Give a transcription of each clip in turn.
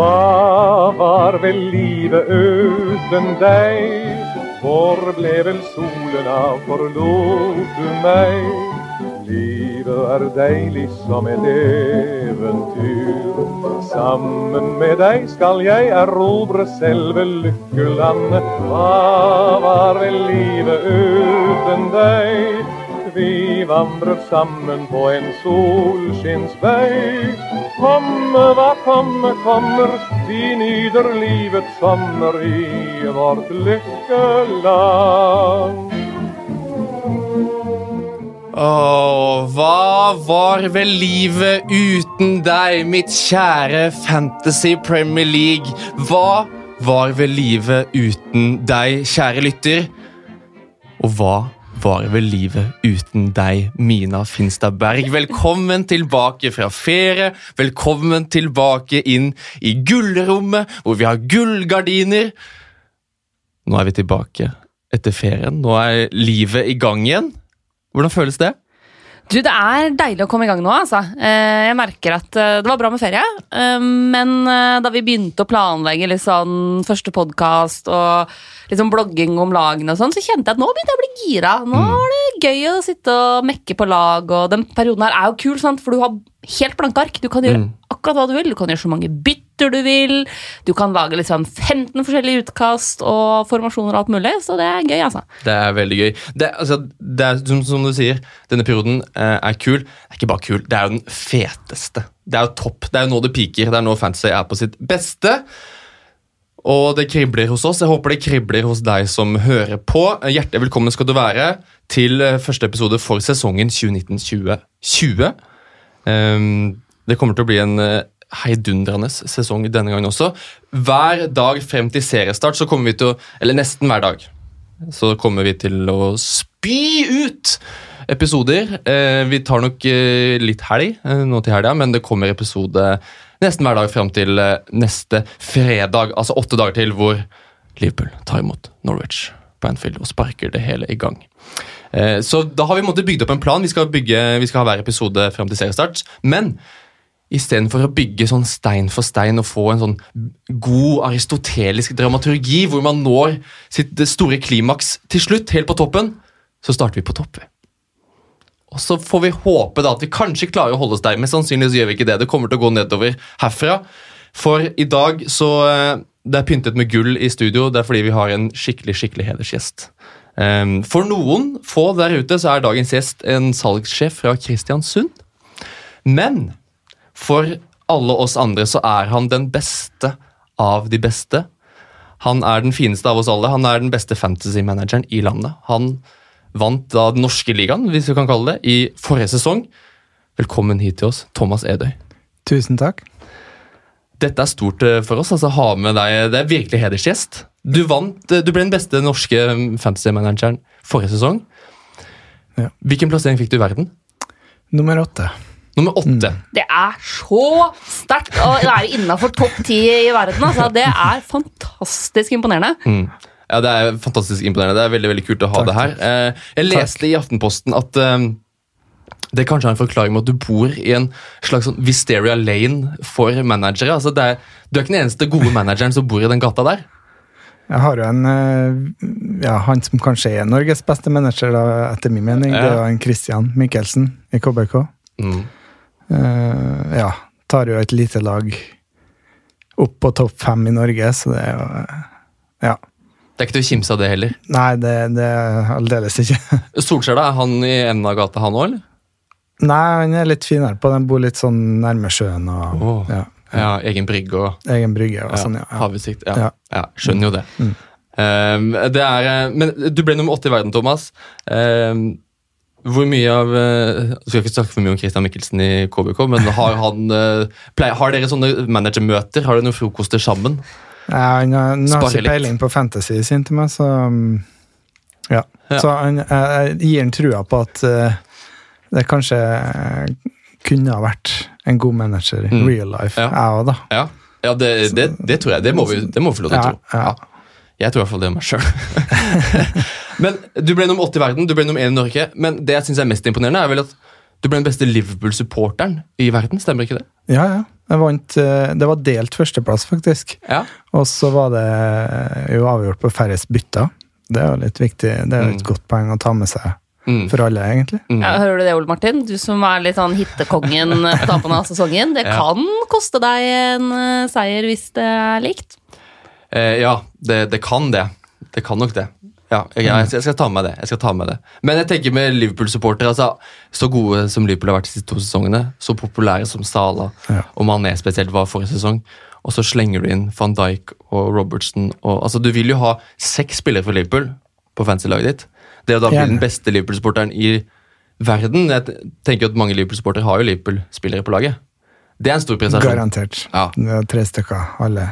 Hva var vel livet uten deg? Hvor ble vel solen av, forlot du meg? Livet er deilig som et eventyr. Sammen med deg skal jeg erobre selve lykkelandet. Hva var vel livet uten deg? Vi vandret sammen på en solskinnsvei. Komme hva komme kommer, vi nyter livets sommer i vårt lykkeland. Åh, hva var vel livet uten deg, mitt kjære Fantasy Premier League? Hva var vel livet uten deg, kjære lytter? Og hva var vel livet uten deg, Mina Finstad Berg? Velkommen tilbake fra ferie. Velkommen tilbake inn i gullrommet, hvor vi har gullgardiner. Nå er vi tilbake etter ferien. Nå er livet i gang igjen. Hvordan føles det? Du, Det er deilig å komme i gang nå. altså. Eh, Jeg merker at eh, Det var bra med ferie, eh, men da vi begynte å planlegge litt sånn første podkast og liksom blogging om lagene, og sånn, så kjente jeg at nå begynte jeg å bli gira. Nå er det gøy å sitte og mekke på lag, og den perioden her er jo kul, sant? for du har helt blanke ark. Du kan gjøre Mm. akkurat hva du vil. Du kan gjøre så mange bytter du vil. Du kan lage liksom 15 forskjellige utkast og formasjoner og alt mulig, så det er gøy, altså. Det er veldig gøy. Det, altså, det er som, som du sier, denne perioden eh, er kul. Det er ikke bare kul, det er jo den feteste. Det er jo topp. Det er jo nå det piker. Det er nå fantasy er på sitt beste. Og det kribler hos oss. Jeg håper det kribler hos deg som hører på. Hjertelig velkommen skal du være til eh, første episode for sesongen 2019-2020. Ehm, det kommer til å bli en eh, heidundrende sesong denne gangen også. Hver dag frem til seriestart så kommer vi til å Eller nesten hver dag så kommer vi til å spy ut episoder. Eh, vi tar nok eh, litt helg eh, nå til helga, men det kommer episode nesten hver dag frem til neste fredag, altså åtte dager til, hvor Liverpool tar imot Norwich på Anfield og sparker det hele i gang. Så da har vi bygd opp en plan. Vi skal, bygge, vi skal ha hver episode frem til seriestart. Men istedenfor å bygge sånn stein for stein og få en sånn god aristotelisk dramaturgi hvor man når sitt store klimaks til slutt, helt på toppen, så starter vi på topp. Og så får vi håpe da at vi kanskje klarer å holde oss der, men sannsynligvis gjør vi ikke det. Det kommer til å gå nedover herfra. For i dag så eh, Det er pyntet med gull i studio. Det er fordi vi har en skikkelig skikkelig hedersgjest. Um, for noen få der ute så er dagens gjest en salgssjef fra Kristiansund. Men for alle oss andre så er han den beste av de beste. Han er den fineste av oss alle. Han er den beste fantasy-manageren i landet. Han vant da den norske ligaen, hvis vi kan kalle det, i forrige sesong. Velkommen hit til oss, Thomas Edøy. Tusen takk. Dette er stort eh, for oss. altså ha med deg, Det er virkelig hedersgjest. Du vant, eh, du ble den beste norske mm, fantasy-manageren forrige sesong. Ja. Hvilken plassering fikk du i verden? Nummer åtte. Nummer åtte. Det er så sterkt å være innafor topp ti i verden. Altså. Det er fantastisk imponerende. Mm. Ja, Det er fantastisk imponerende. Det er veldig veldig kult å ha Takk. det her. Eh, jeg leste i Aftenposten at eh, det kanskje har en forklaring med at du bor i en slags sånn Visteria Lane for managere. Altså det er, du er ikke den eneste gode manageren som bor i den gata der. Jeg har jo en eh, ja, Han som kanskje er Norges beste manager, da, etter min mening. Det er jo en Christian Michelsen i KBK. Mm. Eh, ja, tar jo et lite lag opp på topp fem i Norge, så det er jo eh, Ja. Det er ikke til å kimse av det heller. Nei, det, det er aldeles ikke. Solskjær, da? Er han i enden av gata, han òg, eller? Nei, han er litt finere på den. Bor litt sånn nærme sjøen og Åh. ja, Ja, egen brygge og egen brygge og ja, sånn. Ja. havutsikt. Ja. Ja. Ja. skjønner jo det. Mm. Um, det er, eh, men du ble nummer åtte i verden, Thomas. Um, hvor mye av Jeg skal ikke snakke for mye om Christian Mikkelsen i KBK, men har, han, uh, pleier, har dere sånne managermøter? Har dere noen frokoster sammen? Ja, han har ikke peiling på fantasy sin til meg, så um, Ja. Ja. Så han, jeg, gir han trua på at uh, det kanskje kunne ha vært en god manager i Mm. real life, Ja. jeg òg, da. Ja, ja det, det, det tror jeg. Det må vi, det må vi få lov til å Ja, tro. ja. Jeg tror i hvert fall det om meg sjøl. men du ble nummer åtte i verden, du ble nummer én i Norge. Men det jeg synes er mest imponerende, er vel at du ble den beste Liverpool-supporteren i verden. Stemmer ikke det? Ja, ja. Jeg vant, eh, det var delt førsteplass, faktisk. Ja. Og så var det jo avgjort på færrest bytter. Det er jo litt viktig. Det er jo et Mm. godt poeng å ta med seg Mm. for alle, egentlig. Mm. Ja, hører du det, Ole Martin? Du som er litt sånn hittekongen på tampen av sesongen. Det Ja. kan koste deg en eh, seier hvis det er likt. Eh, ja, det, det kan det. Det kan nok det. Ja, jeg, jeg, skal ta med det. Jeg skal ta med det. Men jeg tenker med Liverpool-supportere altså, Så gode som Liverpool har vært de to sesongene, så populære som Sala Ja. og Mané spesielt var forrige sesong, og så slenger du inn van Dijk og Robertson og, altså, Du vil jo ha seks spillere for Liverpool på fancy-laget ditt. Det å da bli den beste Liverpool-sporteren i verden Jeg tenker at mange Liverpool-sportere har jo Liverpool-spillere på laget. Det er en stor prestasjon. Garantert. Ja. Det er tre stykker, alle,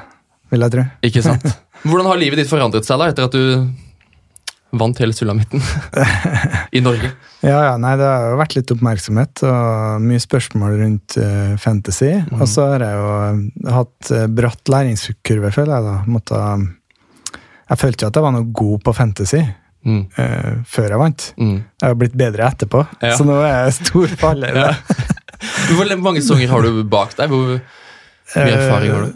vil jeg tro. Ikke sant? Hvordan har livet ditt forandret seg da, etter at du vant hele sulamitten i Norge? Ja, ja, nei, det har jo vært litt oppmerksomhet og mye spørsmål rundt uh, fantasy. Mm. Og så har jeg jo eh, hatt eh, bratt læringskurve, føler jeg. da. Måtte, jeg følte jo at jeg var noe god på fantasy Mm. Uh, før jeg vant. Mm. Jeg har blitt bedre etterpå, Ja. så nå er jeg stor faller. Ja. Hvor mange sanger har du bak deg? Hvor mye erfaring har du?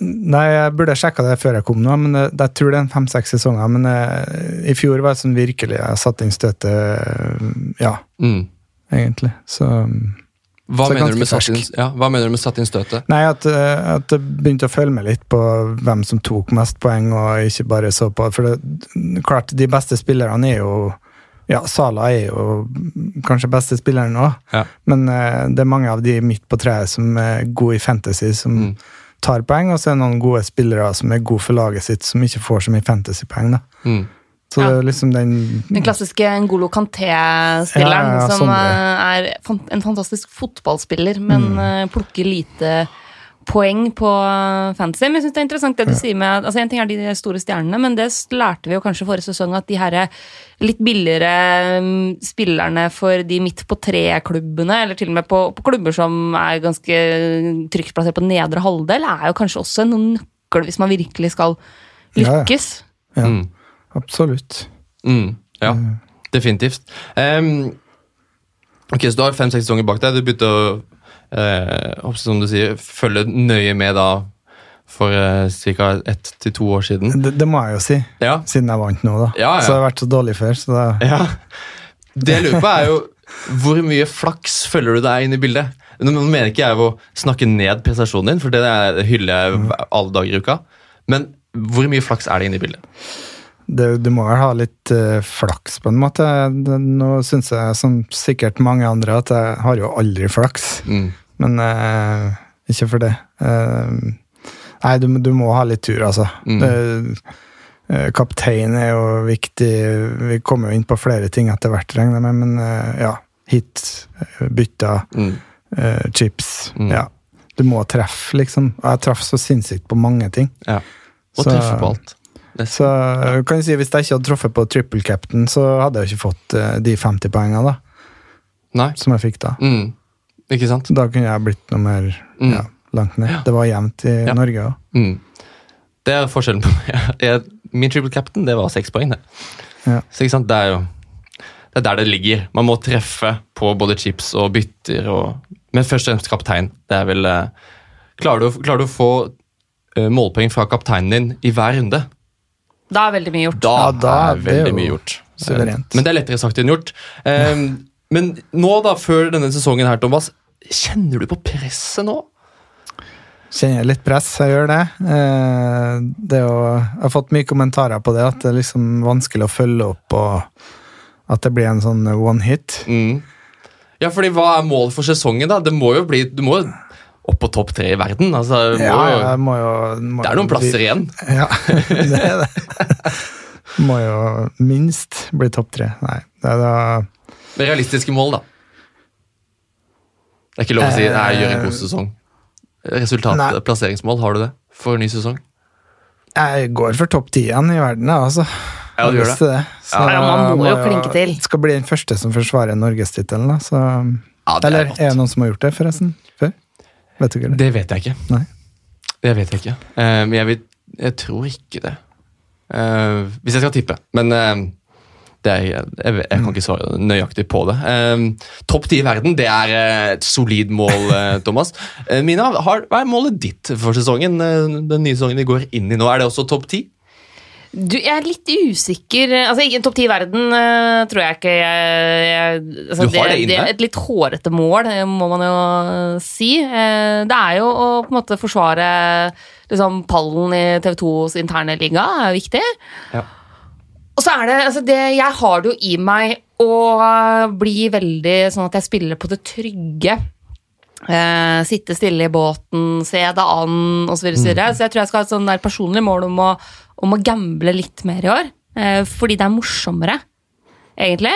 Nei, jeg burde sjekka det før jeg kom nå, men eh, jeg tror det er fem-seks sesonger. Men jeg, i fjor var det sånn virkelig jeg satte inn støtet, eh, ja, Mm. egentlig. Så Hva, mener ja, hva mener du med satt inn støtet? Nei, at, eh, at jeg begynte å følge med litt på hvem som tok mest poeng, og ikke bare så på For det, klart, de beste spillerne er jo Ja, Sala er jo kanskje beste spilleren nå, Ja. men eh, det er mange av de midt på treet som er gode i fantasy, som Mm. Tar poeng, og så er det noen gode spillere som er gode for laget sitt, som ikke får så mye fantasy-poeng. da. Mm. Så Ja. det er liksom den Den klassiske Ngolo Kanté-spilleren, Ja, ja, som eh, er en fantastisk fotballspiller, men Mm. eh, plukker lite poeng på eh, fantasy. Men jeg synes det er interessant det du sier med altså En ting er de store stjernene, men det lærte vi jo kanskje forrige sesong, at de her litt billigere mm, spillerne for de midt på tre-klubbene, eller til og med på, på klubber som er ganske trygt plassert på nedre halvdel, er jo kanskje også en nøkkel hvis man virkelig skal Ja, ja. lykkes. Ja, Mm. absolutt. Mm. Ja, definitivt. Um, ok, Så du har fem-seks sesonger bak deg. Du begynte å eh, som du sier, følge nøye med da for uh, ca. ett til to år siden. Det, det må jeg jo si, Ja, siden jeg vant nå, da. Ja, ja. Så jeg har vært så dårlig før, så da Ja. Det jeg lurer på, er jo hvor mye flaks følger du deg inn i bildet? Nå mener ikke jeg å snakke ned prestasjonen din, for det er- hyller jeg alle dager i uka. Men hvor mye flaks er det inne i bildet? Det, du må vel ha litt uh, flaks, på en måte. Det, nå syns jeg, som sikkert mange andre, at jeg har jo aldri flaks. Mm. Men uh, ikke for det. Uh, nei, du, du må ha litt tur, altså. Mm. Kaptein er jo viktig. Vi kommer jo inn på flere ting etter hvert, regner jeg med, men ja. Hit, bytta, Mm. chips. Mm. Ja. Du må treffe, liksom. Og jeg traff så sinnssykt på mange ting. Ja. Og Så- treffe på alt. Så eh, kan jeg si, Hvis jeg ikke hadde truffet på triple captain, så hadde jeg jo ikke fått eh, de 50 poengene da, Nei. som jeg fikk da. Mm. Ikke sant? Da kunne jeg blitt noe mer Mm. ja, langt ned. Det var jevnt i Ja. Norge òg. Mm. Det er forskjellen på meg. Min triple captain det var seks poeng. det. Ja. Så ikke sant, det er jo det er der det ligger. Man må treffe på både chips og bytter. Og, men først og fremst kaptein. Det er vel eh, Klarer du, klarer du å få målpoeng fra kapteinen din i hver runde? Da er veldig mye gjort. Da, Ja, da er veldig mye gjort. suverent. Men det er lettere sagt enn gjort. Eh, Men nå, da, før denne sesongen her, Thomas, kjenner du på presset nå? Kjenner jeg litt press, jeg gjør det. Eh, det jo, jeg har fått mye kommentarer på det, at det er liksom vanskelig å følge opp, og at det blir en sånn one hit. Mm. Ja, fordi hva er målet for sesongen, da? Det må jo bli Du må jo opp på topp tre i verden. Altså, må Ja, jo, må jo må det er noen plasser plasser igjen. Ja, det er det. Må jo minst bli topp tre. Nei, det er da realistiske mål, da. Det er ikke lov å si Eh, nei, gjør en god sesong. Resultat, nei. plasseringsmål, har du det for ny sesong? Jeg går for topp ti igjen i verden, altså. Ja, du gjør det. Det. Så Ja, man må jo klinke til. Skal bli den første som forsvarer norgestittelen, da. Så, Ja, er eller er det noen som har gjort det, forresten? Vet du ikke det? Det vet jeg ikke. Nei. Det vet jeg ikke. Men jeg, vil, jeg tror ikke det. Eh, hvis jeg skal tippe. Men eh, Det er, jeg, jeg, kan ikke svare nøyaktig på det. Topp ti i verden, det er eh, et solid mål, eh, Thomas. Eh, Mina, har, hva er målet ditt for sesongen? den nye sesongen vi går inn i nå? Er det også topp ti? Du, jeg er litt usikker Altså, ikke topp ti i verden eh, tror jeg ikke jeg, jeg, altså, Du har det inne? Det er et litt hårete mål, det må man jo eh, si. Eh, det er jo å på en måte forsvare liksom, pallen i TV 2s interne liga, er viktig. Ja. Og så er det, altså det Jeg har det jo i meg å eh, bli veldig sånn at jeg spiller på det trygge. Eh, sitte stille i båten, se det an osv. Så, videre, så, så jeg tror jeg skal ha et sånn personlig mål om å, om å gamble litt mer i år. Eh, fordi det er morsommere, egentlig.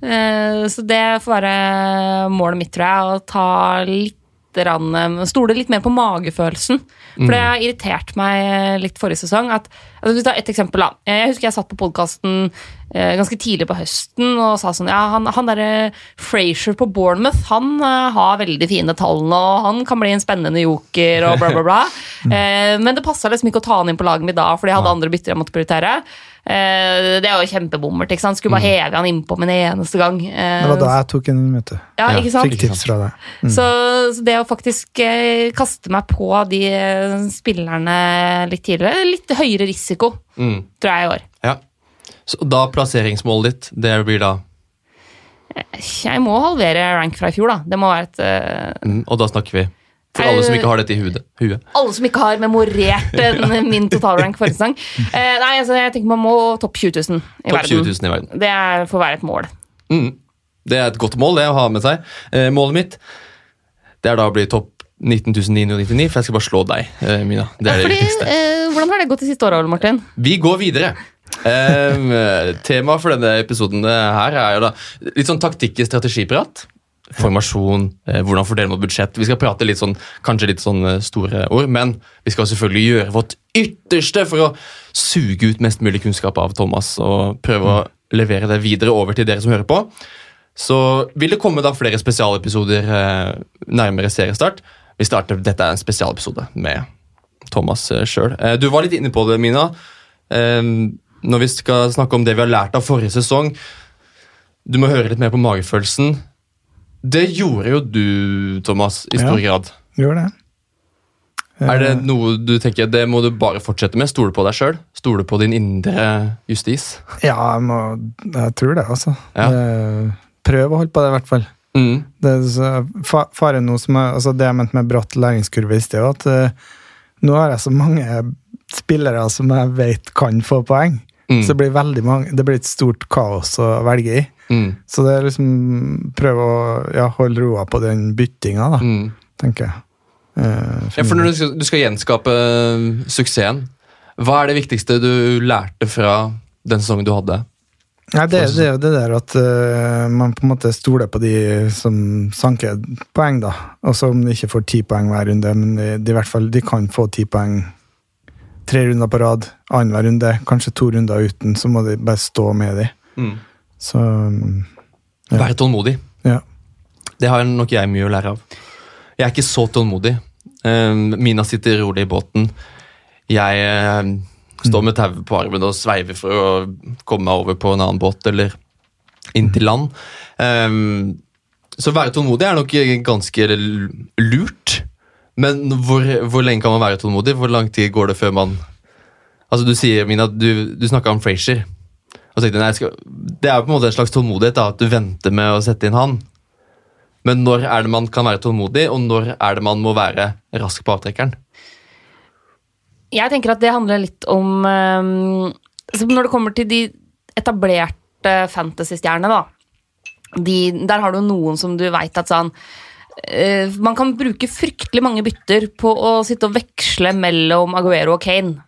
Eh, så det får være målet mitt, tror jeg. Å ta litt rann, Stole litt mer på magefølelsen. For det har irritert meg litt forrige sesong. At, altså, hvis du tar et eksempel da. Jeg husker jeg satt på podkasten eh, ganske tidlig på høsten og sa sånn Ja, han, han derre Frazier på Bournemouth, han eh, har veldig fine tall nå, han kan bli en spennende joker og bla, bla, bla. eh, men det passa liksom ikke å ta han inn på laget mitt da, fordi jeg hadde andre bytter jeg måtte prioritere. Eh, det er jo kjempebommert. ikke sant? Skulle bare heve han innpå med en eneste gang. Det var da jeg tok en møte. ja, Ja, ikke sant? Fikk tips fra deg. Mm. Så, så det å faktisk eh, kaste meg på de eh, spillerne litt tidligere, litt høyere risiko, Mm. tror jeg i år. Ja. Så da plasseringsmålet ditt, det blir da Jeg må halvere rank fra i fjor, da. Det må være et uh... mm, Og da snakker vi for alle som ikke har dette i huet. Alle som ikke har memorert den, min totalrank forrige sesong. Uh, nei, altså, jeg tenker man må topp 20 000 i top 20 verden. 000 i verden. Det er, får være et mål. Mm. Det er et godt mål det å ha med seg. Uh, målet mitt det er da å bli topp 19.999, for jeg skal bare slå deg, eh, Mina. Det er det Fordi, viktigste. eh, hvordan har det gått de siste åra, Martin? Vi går videre. um, Temaet for denne episoden her er jo da litt sånn taktikk i strategiprat. Formasjon, eh, hvordan fordele mot budsjett. Vi skal prate litt sånn, kanskje litt sånn eh, store ord, men vi skal selvfølgelig gjøre vårt ytterste for å suge ut mest mulig kunnskap av Thomas og prøve å levere det videre over til dere som hører på. Så vil det komme da flere spesialepisoder eh, nærmere seriestart. Vi starter, Dette er en spesialepisode med Thomas eh, sjøl. Eh, du var litt inne på det, Mina. Eh, når vi skal snakke om det vi har lært av forrige sesong Du må høre litt mer på magefølelsen. Det gjorde jo du, Thomas, i stor Ja. grad. Gjør det. Er det noe du tenker det må du bare fortsette med? Stole på deg sjøl? Stole på din indre justis? Ja, jeg, må, jeg tror det, altså. Ja. Prøv å holde på det, i hvert fall. Mm. Det, så, fa, faren nå som er, altså det jeg mente med bratt læringskurve i sted, at uh, nå har jeg så mange spillere som jeg vet kan få poeng. Mm. Så det blir veldig mange, det blir et stort kaos å velge i. Mm. Så det er liksom prøve å ja, holde roa på den byttinga, da, Mm. tenker jeg. Uh, Ja, for når du skal, du skal gjenskape øh, suksessen, hva er det viktigste du lærte fra den sesongen du hadde? Nei, det, det er jo det der at uh, man på en måte stoler på de som sanker poeng, da. Også om de ikke får ti poeng hver runde, men de, de, i hvert fall, de kan få ti poeng tre runder på rad. Annenhver runde, kanskje to runder uten, så må de bare stå med de. Så mm, Ja. Være tålmodig. ja. Det har nok jeg mye å lære av. Jeg er ikke så tålmodig. Um, Mina sitter rolig i båten. Jeg eh, står med tauet på armen og sveiver for å komme meg over på en annen båt eller inn til land. Um, så være tålmodig er nok ganske lurt. Men hvor, hvor lenge kan man være tålmodig? Hvor lang tid går det før man Altså Du sier, Mina, du, du snakka om Frazier. Og tenkte nei, skal, det er på en måte en slags tålmodighet da, at du venter med å sette inn han. Men når er det man kan være tålmodig, og når er det man må være rask på avtrekkeren? Jeg tenker at det handler litt om eh, altså Når det kommer til de etablerte fantasy-stjernene, da. De, der har du noen som du veit at sånn eh, Man kan bruke fryktelig mange bytter på å sitte og veksle mellom Aguero og Kane.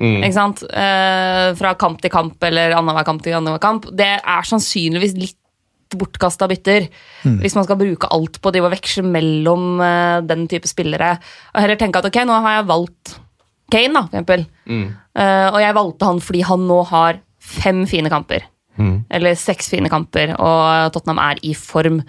Mm. Ikke sant? Eh, fra kamp til kamp eller annenhver kamp til annenhver kamp. Det er sannsynligvis litt bortkasta bytter. Hvis man skal bruke alt på å veksle mellom eh, den type spillere. Og heller tenke at ok, nå har jeg valgt Kane, da, for eksempel. Mm. Uh, og jeg valgte han fordi han nå har fem fine kamper. Mm. Eller seks fine kamper, og Tottenham er i form.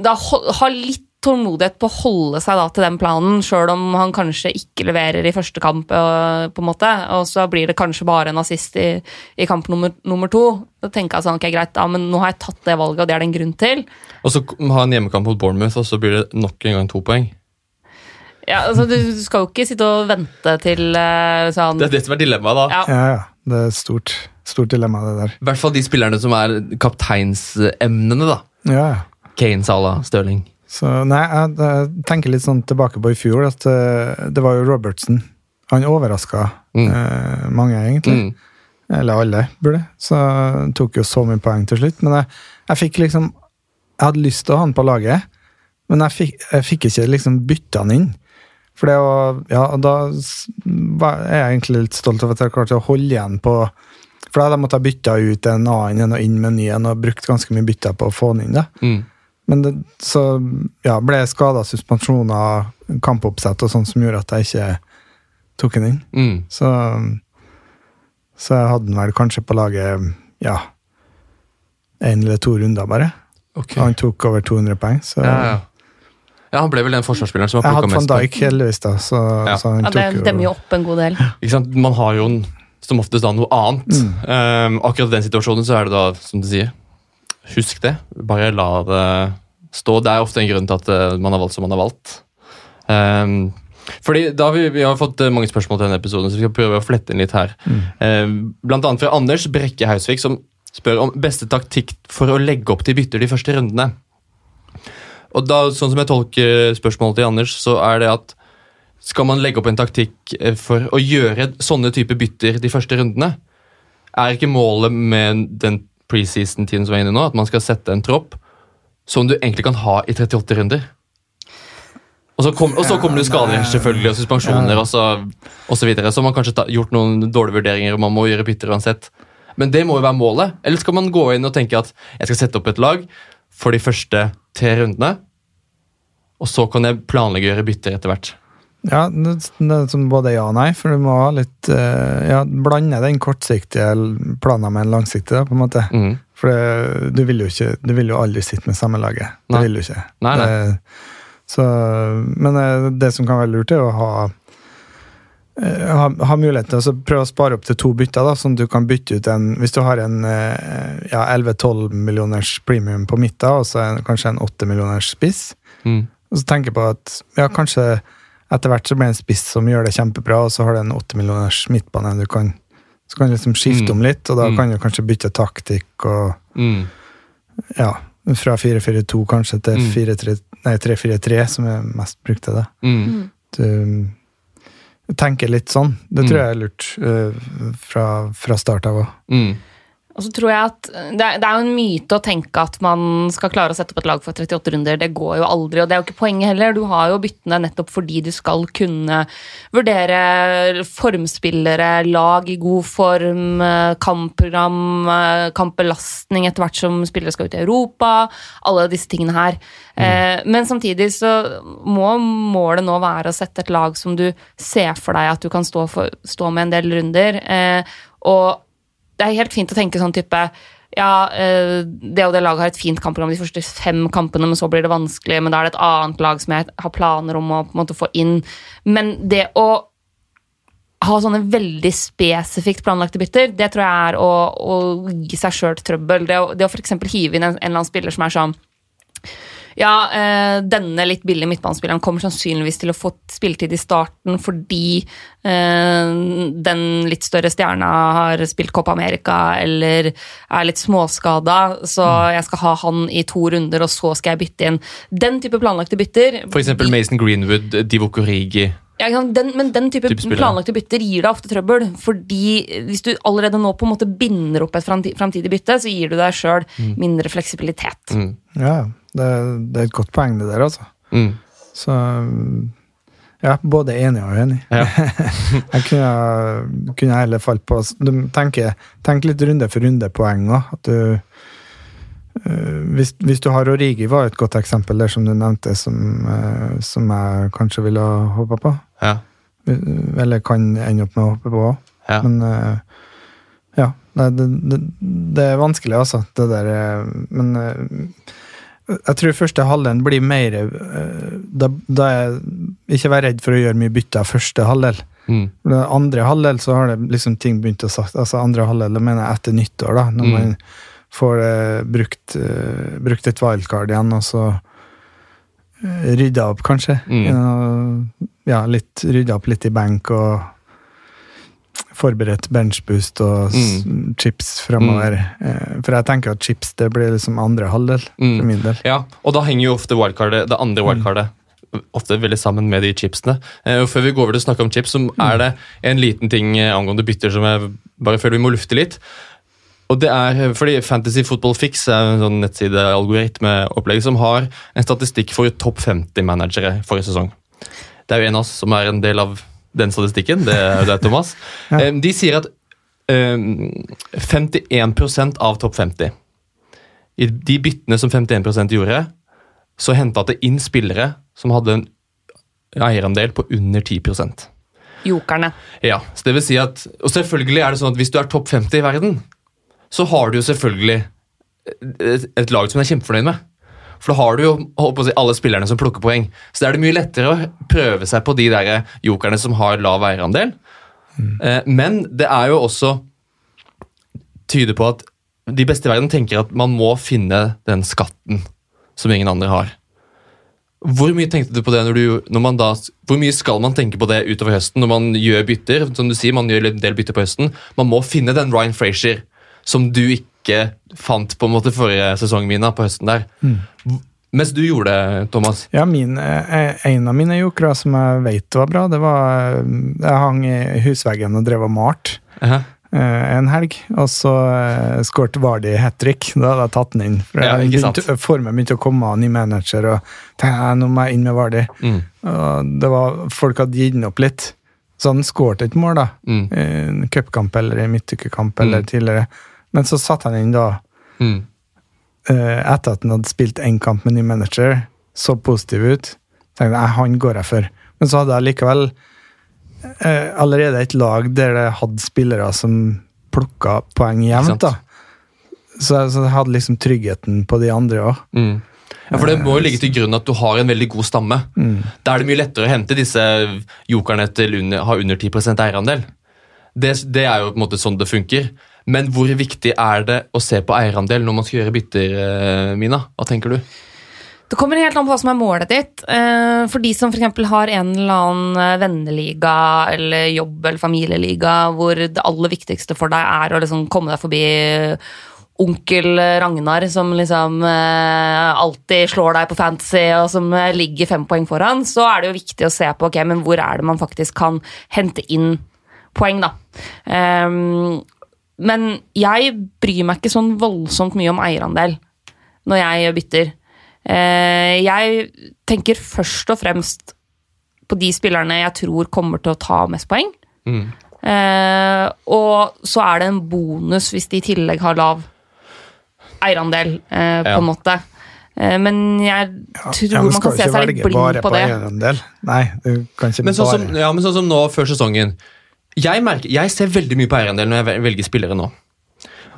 Da ho ha litt tålmodighet på å holde seg da til den planen, sjøl om han kanskje ikke leverer i første kamp, øh, på en måte, og så blir det kanskje bare en assist i, i kamp nummer, nummer, to. Da tenker jeg sånn, ok greit, ja, men nå har jeg tatt det valget, og det er det en grunn til. Og så ha en hjemmekamp mot Bournemouth, og så blir det nok en gang to poeng. Ja, altså Du skal jo ikke sitte og vente til uh, sånn Det er det som er dilemmaet, da. Ja. Ja, ja. Det er et stort, stort dilemma, det der. I hvert fall de spillerne som er kapteinsemnene, da. Ja, ja. Kane, Salah, Stirling. Så nei, jeg, jeg tenker litt sånn tilbake på i fjor, at uh, det var jo Robertsen. Han overraska Mm. uh, mange, egentlig. Mm. Eller alle, burde. Så tok jo så mye poeng til slutt. Men jeg, jeg fikk liksom Jeg hadde lyst til å ha han på laget, men jeg fikk, jeg fikk ikke liksom bytte han inn. For det å Ja, da er jeg egentlig litt stolt over at jeg klarte å holde igjen på For da hadde jeg bytte ut en annen enn og inn med en ny en, og brukt ganske mye bytter på å få den inn. det. Mm. Men det, så ja, ble jeg skada, suspensjoner, kampoppsett og sånn som gjorde at jeg ikke tok den inn. Mm. Så, så jeg hadde den vel kanskje på laget ja, én eller to runder, bare. Okay. Han tok over 200 poeng. Så Ja, ja. Ja, han ble vel den forsvarsspilleren som jeg har plukka mest. van hadde van Dijk heldigvis, da. Så, Ja. så han Ja, det tok demmer jo jo opp en god del. Ikke sant? Man har jo en, som oftest da noe annet. Um, akkurat i den situasjonen så er det da, som du sier, husk det. Bare la det stå. Det er ofte en grunn til at eh, man har valgt som man har valgt. Um, fordi da har vi, vi har fått eh, mange spørsmål til denne episoden, så vi skal prøve å flette inn litt her. Um, blant annet fra Anders Brekke Hausvik, som spør om beste taktikk for å legge opp til bytter de første rundene. Og da, sånn som jeg tolker spørsmålet til Anders, så er det at skal man legge opp en taktikk eh, for å gjøre sånne type bytter de første rundene? Er ikke målet med den preseason-tiden som er inne nå, at man skal sette en tropp som du egentlig kan ha i 38 runder? Og så, kom, og så kommer det skader selvfølgelig, og suspensjoner og så, og så videre. Så man kanskje ta, gjort noen dårlige vurderinger, og man må gjøre bytter uansett. Men det må jo være målet. Eller skal man gå inn og tenke at jeg skal sette opp et lag for de første tre rundene, og så kan jeg planlegge å gjøre bytter etter hvert? Ja, det, det som både ja og nei, for du må ha litt eh, Ja, blande den kortsiktige planen med en langsiktig, da, på en måte. Mm. For det, du vil jo ikke Du vil jo aldri sitte med samme laget. Det vil du ikke. Nei, nei. Det, så, men eh, det som kan være lurt, er å ha eh, ha, ha mulighet til å prøve å spare opp til to bytter, da, sånn at du kan bytte ut en Hvis du har en eh, ja, 11-12 millioners premium på midten, og så en, kanskje en 8 millioners spiss, Mm. og så tenker på at ja, kanskje etter hvert så blir det en spiss som gjør det kjempebra, og så har du en 8 millioners midtbane du kan så kan du liksom skifte Mm. om litt, og da Mm. kan du kanskje bytte taktikk og Mm. ja, fra 4-4-2 kanskje til Mm. 4-3 nei, 3-4-3, som er mest brukt til det. Mm. Du tenker litt sånn. Det Mm. tror jeg er lurt uh, fra, fra start av òg. Mm. Og så tror jeg at det er, det er jo en myte å tenke at man skal klare å sette opp et lag for 38 runder. Det går jo aldri, og det er jo ikke poenget heller. Du har jo byttene nettopp fordi du skal kunne vurdere formspillere, lag i god form, eh, kampprogram, eh, kampbelastning etter hvert som spillere skal ut i Europa. Alle disse tingene her. Mm. Men samtidig så må målet nå være å sette et lag som du ser for deg at du kan stå, for, stå med en del runder. Eh, og det er helt fint å tenke sånn type ja, eh, det og det laget har et fint kampprogram de første fem kampene, men så blir det vanskelig, men da er det et annet lag som jeg har planer om å på en måte få inn. Men det å ha sånne veldig spesifikt planlagte bytter, det tror jeg er å, å gi seg sjøl trøbbel. Det å, det å f.eks. hive inn en, en eller annen spiller som er sånn ja, eh, denne litt billige midtbanespilleren kommer sannsynligvis til å få spilletid i starten fordi eh, den litt større stjerna har spilt Copa America eller er litt småskada, så jeg skal ha han i to runder, og så skal jeg bytte inn. Den type planlagte bytter For eksempel Mason Greenwood, Divock Origi. ja, den, men den type Type planlagte bytter gir deg ofte trøbbel. Fordi hvis du allerede nå på en måte binder opp et framti- framtidig bytte, så gir du deg sjøl mindre fleksibilitet. Mm. Ja, det, det er et godt poeng, det der, altså. Mm. Så ja, både enig og uenig. Ja. jeg kunne, kunne heller falt på Du tenker, tenk litt runde for runde-poeng òg. At du uh, hvis, hvis du har Origi, var et godt eksempel der som du nevnte, som, uh, som jeg kanskje ville ha hoppa på. Ja. Eller kan ende opp med å hoppe på òg. Ja. Men uh, ja. Det, det, det er vanskelig, altså, det der Men Jeg tror første halvdelen blir mer eh, da, da jeg Ikke vær redd for å gjøre mye bytte av første halvdel. Mm. Andre halvdel så har det liksom ting begynt å sagt Altså andre halvdel, mener jeg etter nyttår, da. Når Mm. man får uh, brukt, uh, brukt et wildcard igjen, og så uh, rydda opp, kanskje. Mm. Ja, ja, litt rydda opp litt i benk og forberedt benchboost og mm. chips fremover. Mm. For jeg tenker at chips det blir liksom andre halvdel, Mm. for min del. Ja, og da henger jo ofte wildcardet, det andre wildcardet ofte veldig sammen med de chipsene. Eh, og Før vi går over til å snakke om chips, så er det en liten ting eh, angående bytter som jeg bare føler vi må lufte litt. Og det er fordi Fantasy Football Fix er en sånn nettside-algoritmeopplegg som har en statistikk for topp 50-managere forrige sesong. Det er jo en av oss som er en del av den statistikken. Det det er Thomas. Ja. De sier at eh, 51% av topp 50 I de byttene som 51% gjorde, så henta det inn spillere som hadde en eierandel på under 10% Jokerne. Ja, så det vil si at, Og selvfølgelig er det sånn at hvis du er topp 50 i verden, så har du jo selvfølgelig et lag som du er kjempefornøyd med. For da har du jo si, alle spillerne som plukker poeng. Så da er det mye lettere å prøve seg på de der jokerne som har lav eierandel. Eh, men det er jo også tyder på at de beste i verden tenker at man må finne den skatten som ingen andre har. Hvor mye tenkte du på det når du, når da, hvor mye skal man tenke på det utover høsten når man gjør bytter? Som du sier, man gjør en del bytter på høsten. Man må finne den Ryan Frazier som du ikke fant på en måte forrige sesong, Mina, på høsten der. Mm. Mens du gjorde det, Thomas. Ja, min, eh, en av mine jokere som jeg vet var bra, det var eh, Jeg hang i husveggen og drev og malte uh -huh. en helg, og så uh, skåret Vardi hat trick. Da hadde jeg tatt den inn. For Ja, ikke begynte, Formen begynte å komme av ny manager, og tenkte nå må jeg inn med Vardi. Mm. Og det var, folk hadde gitt den opp litt. Så han skåret et mål, da. Mm. I en cupkamp eller i midtukekamp eller Mm. tidligere. Men så satte han inn da Mm. eh, etter at han hadde spilt én kamp med ny manager, så positiv ut. tenkte jeg, han går jeg for. Men så hadde jeg likevel eh, allerede et lag der det hadde spillere som plukka poeng jevnt. da. Så, så jeg hadde liksom tryggheten på de andre òg. Mm. Ja, for Det må jo ligge til grunn at du har en veldig god stamme. Mm. Da er det mye lettere å hente disse jokerne til under, ha under 10% eierandel. Det, det er jo på en måte sånn det funker. Men hvor viktig er det å se på eierandel når man skal gjøre bytter, eh, Mina? Hva tenker du? Det kommer helt an på hva som er målet ditt. Eh, For de som f.eks. har en eller annen eh, venneliga eller jobb- eller familieliga hvor det aller viktigste for deg er å liksom komme deg forbi onkel Ragnar som liksom alltid slår deg på fantasy og som ligger fem poeng foran, så er det jo viktig å se på ok, men hvor er det man faktisk kan hente inn poeng, da. Ehm, men jeg bryr meg ikke sånn voldsomt mye om eierandel når jeg bytter. Eh, jeg tenker først og fremst på de spillerne jeg tror kommer til å ta mest poeng. Mm. Eh, og så er det en bonus hvis de i tillegg har lav eierandel, eh, på Ja. en måte. Eh, men jeg tror Ja, men man kan se seg litt blind bare på det. Nei, du kan ikke Men sånn, som, ja, men sånn som nå før sesongen jeg, merker, jeg ser veldig mye på eierandel når jeg velger spillere nå.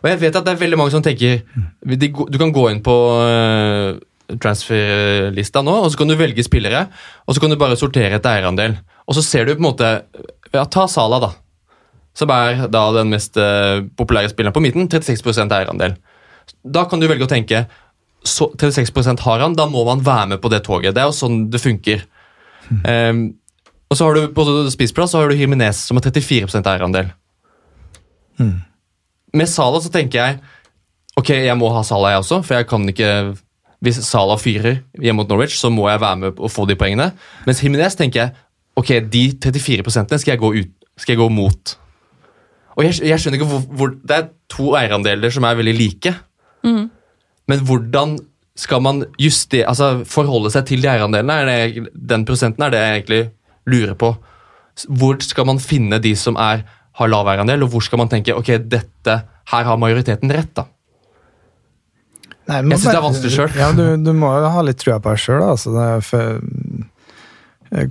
Og jeg vet at det er veldig mange som tenker de, Du kan gå inn på uh, transferlista nå, og så kan du velge spillere. Og så kan du bare sortere etter eierandel. Og så ser du på en måte ja, Ta Sala, da. Som er da den mest uh, populære spilleren på midten. 36% eierandel. Da kan du velge å tenke så 36% har han, da må man være med på det toget. Det er jo sånn det funker. Um, og så har du på spissplass så har du Jimenez som har 34% Mm. Med Sala så tenker jeg ok, jeg må ha Sala, jeg også, for jeg kan ikke Hvis Sala fyrer hjemme mot Norwich, så må jeg være med og få de poengene. Mens Jimenez tenker jeg ok, de 34 skal jeg gå, ut, skal jeg gå mot. Og jeg, jeg skjønner ikke hvor, hvor Det er to eierandeler som er veldig like. Men hvordan skal man justere, altså forholde seg til de eierandelene? Er det, den prosenten er det jeg egentlig lurer på. Hvor skal man finne de som er, har lav eierandel, og hvor skal man tenke ok, dette, her har majoriteten rett? da? Nei, Jeg synes det er vanskelig selv. Ja, du, du må jo ha litt trua på deg sjøl. Altså,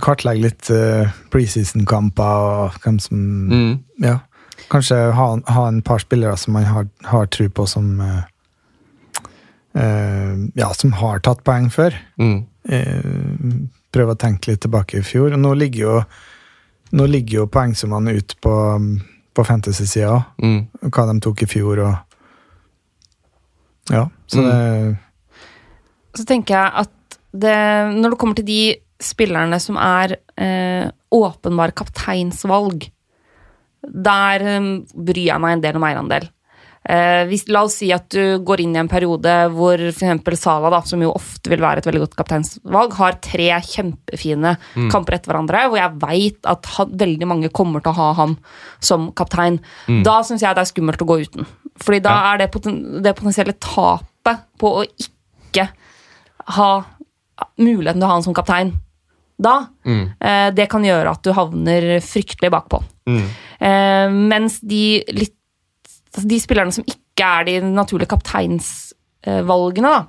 kartlegge litt uh, preseason-kamper og hvem som Mm. Ja. Kanskje ha, ha en par spillere som man har, har tro på, som, uh, uh, ja, som har tatt poeng før. Mm. Prøve å tenke litt tilbake i fjor. Og nå ligger jo, nå ligger jo poengsummene ut på, på fantasy-sida, Mm. hva de tok i fjor og Ja, så Mm. det Så tenker jeg at det, når det kommer til de spillerne som er eh, åpenbare kapteinsvalg, der eh, bryr jeg meg en del om eierandel. Eh, hvis, la oss si at du går inn i en periode hvor f.eks. Sala, da, som jo ofte vil være et veldig godt kapteinsvalg, har tre kjempefine kamper etter hverandre, hvor jeg veit at han, veldig mange kommer til å ha han som kaptein. Da syns jeg det er skummelt å gå uten. Fordi da er det, poten, det potensielle tapet på å ikke ha muligheten til å ha han som kaptein da, eh, det kan gjøre at du havner fryktelig bakpå. Mm. Eh, mens de litt De spillerne som ikke er de naturlige kapteinsvalgene, da.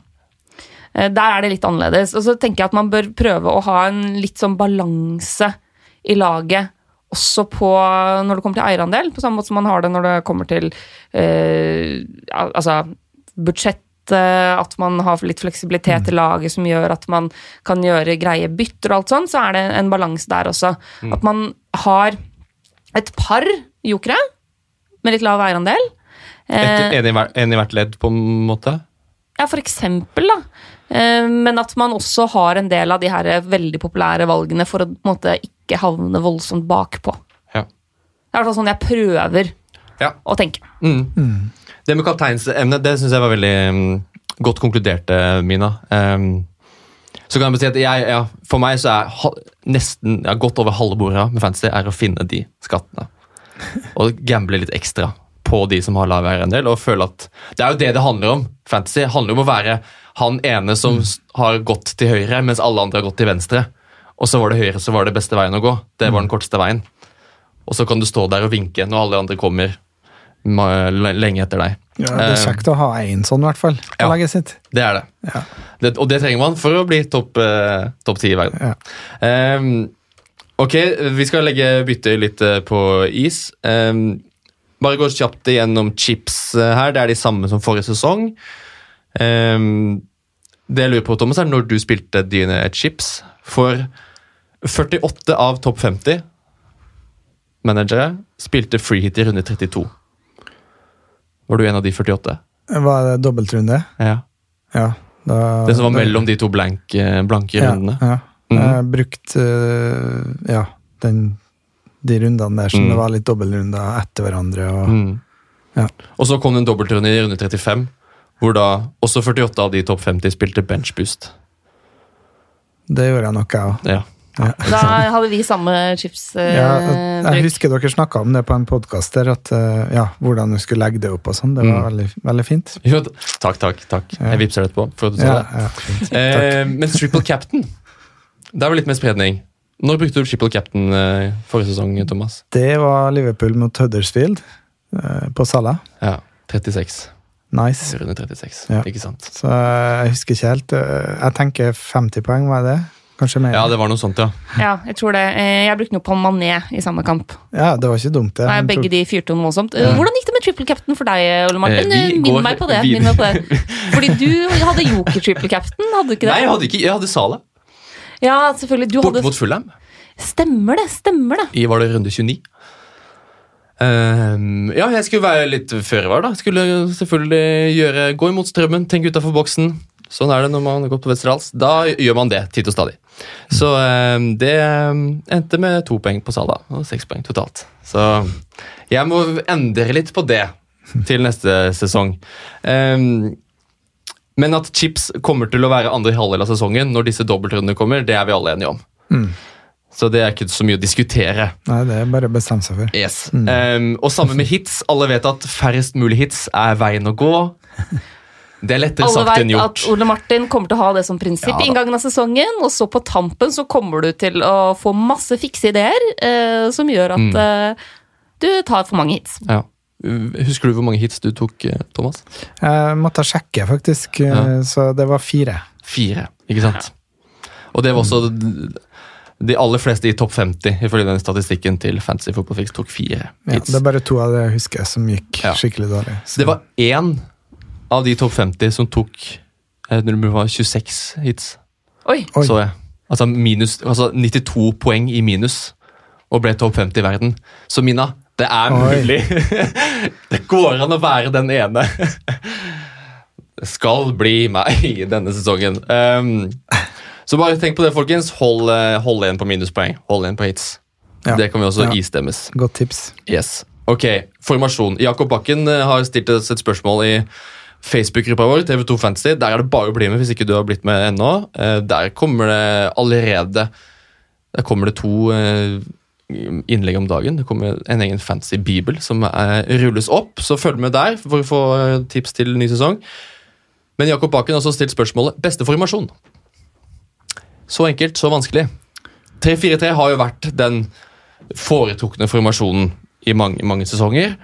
eh, Der er det litt annerledes. Og så tenker jeg at man bør prøve å ha en litt sånn balanse i laget også på når det kommer til eierandel, på samme måte som man har det når det kommer til eh, altså budsjett, at man har litt fleksibilitet i laget som gjør at man kan gjøre greie bytter og alt sånn, så er det en balanse der også. At man har et par jokere med litt lav eierandel. Eh, en, i hvert ledd, på en måte? ja, for eksempel, da. Eh, Men at man også har en del av de her veldig populære valgene for å måte ikke havne voldsomt bakpå. Ja. Det er i hvert fall sånn jeg prøver Ja. å tenke. Mm. Det med kapteinsemnet, det syns jeg var veldig mm, godt konkludert, Mina. Um, så kan jeg bare si at jeg, ja, For meg så er ha, nesten ja, godt over halve bordet med fantasy er å finne de skattene. Og gamble litt ekstra på de som har lav eierandel. og føle at Det er jo det det handler om. Fantasy handler om å være han ene som s- har gått til høyre, mens alle andre har gått til venstre. Og så var det høyre som var det beste veien å gå. Det var den korteste veien. Og så kan du stå der og vinke når alle andre kommer lenge etter deg. Ja, det er Eh, kjekt å ha én sånn, i hvert fall, på ja. Det er det. Ja. det. Og det trenger man for å bli topp eh, topp ti i verden. Ja. Ehm, ok, vi skal legge byttet litt eh, på is. Um, bare gå kjapt igjennom chips eh, her. Det er de samme som forrige sesong. Um, det jeg lurer på, Thomas, er når du spilte dine chips. For 48 av topp 50 managere spilte freehit i runde 32. Var du en av de 48? Var det dobbeltrunde? Ja. Ja. Da, Det som var mellom de to blank, eh, blanke rundene. Ja, ja. Mhm. Jeg brukte brukt eh, ja, den, de rundene der som Mm. det var litt dobbeltrunder etter hverandre. Og, Mm. Ja. Og så kom det en dobbeltrunde i runde 35, hvor da også 48 av de topp 50 spilte benchboost. Det gjorde jeg nok, jeg òg. Ja. Da hadde vi samme chips. Eh, Ja, jeg husker dere snakka om det på en podkast der, at eh, ja, hvordan du skulle legge det opp og sånn. Det var Mm. veldig, veldig fint. Jo, takk, takk. takk. Ja. Jeg vippser det etterpå. for at du sa Ja, det. ja, Eh, men triple captain, det er vel litt mer spredning. Når brukte du triple captain eh, forrige sesong, Thomas? Det var Liverpool mot Huddersfield eh, på Salah. Ja, 36. Nice. Runde 36, Ja. ikke sant? Så eh, jeg husker ikke helt. Jeg tenker 50 poeng, var det? Kanskje mer? Ja, det var noe sånt, ja. Ja, jeg tror det. Jeg brukte noe på Mané i samme kamp. Ja, det var ikke dumt, det. Nei, begge de fyrte noe voldsomt. Ja. Hvordan gikk det med triple captain for deg, Ole Martin? Eh, Minn går meg på det. Minn meg på det. Fordi du hadde joker triple captain, hadde du ikke det? Nei, jeg hadde ikke, jeg hadde Sala. Ja, selvfølgelig. Du Bort hadde mot Fulham. Stemmer det, stemmer det. I var det runde 29. Ehm, ja, jeg skulle være litt før jeg var, da. Skulle selvfølgelig gjøre, gå imot strømmen, tenke utafor boksen. Sånn er det når man går på Westerdals. Da gjør man det titt og stadig. Så ehm, det ehm, endte med to poeng på Sala og seks poeng totalt. Så jeg må endre litt på det til neste sesong. Ehm, men at chips kommer til å være andre halvdel av sesongen når disse dobbeltrundene kommer, det er vi alle enige om. Mm. Så det er ikke så mye å diskutere. Nei, det er bare å bestemme seg for. Yes. Um, og sammen med hits. Alle vet at færrest mulig hits er veien å gå. Det er lettere Alle sagt enn gjort. Alle vet at. Ole Martin kommer til å ha det som prinsipp Ja i inngangen av sesongen, og så på tampen så kommer du til å få masse fikse ideer eh, som gjør at Mm. eh, du tar for mange hits. Ja. Husker du hvor mange hits du tok, eh, Thomas? Jeg måtte sjekke, faktisk, eh, Ja. så det var fire. Fire, ikke sant? Og det var også de aller fleste i topp 50, ifølge den statistikken til Fantasy Football Fix, tok fire hits. Ja, det er bare to av det jeg husker som gikk Ja. skikkelig dårlig. Så- Det var én av de topp 50 som tok eh, når det var 26 hits, Oi! Oi. så jeg. Altså, minus, altså 92 poeng i minus, og ble topp 50 i verden. Så Mina, det er mulig. det går an å være den ene. Det skal bli meg denne sesongen. Um, så bare tenk på det, folkens. Hold, eh, hold igjen på minuspoeng. Hold igjen på hits. Ja. Det kan vi også Ja. istemmes. Godt tips. Yes. Ok, formasjon. Jakob Bakken eh, har stilt oss et spørsmål i Facebook-gruppa vår, TV2 Fantasy. Der er det bare å bli med hvis ikke du har blitt med ennå. Eh, Der kommer det allerede Der kommer det to innlegg om dagen. Det kommer en egen fantasy bibel som eh, rulles opp, så følg med der for å få eh, tips til ny sesong. Men Jakob Baken har også stilt spørsmålet beste formasjon. Så enkelt, så vanskelig. 3-4-3 har jo vært den foretrukne formasjonen i mange, mange sesonger.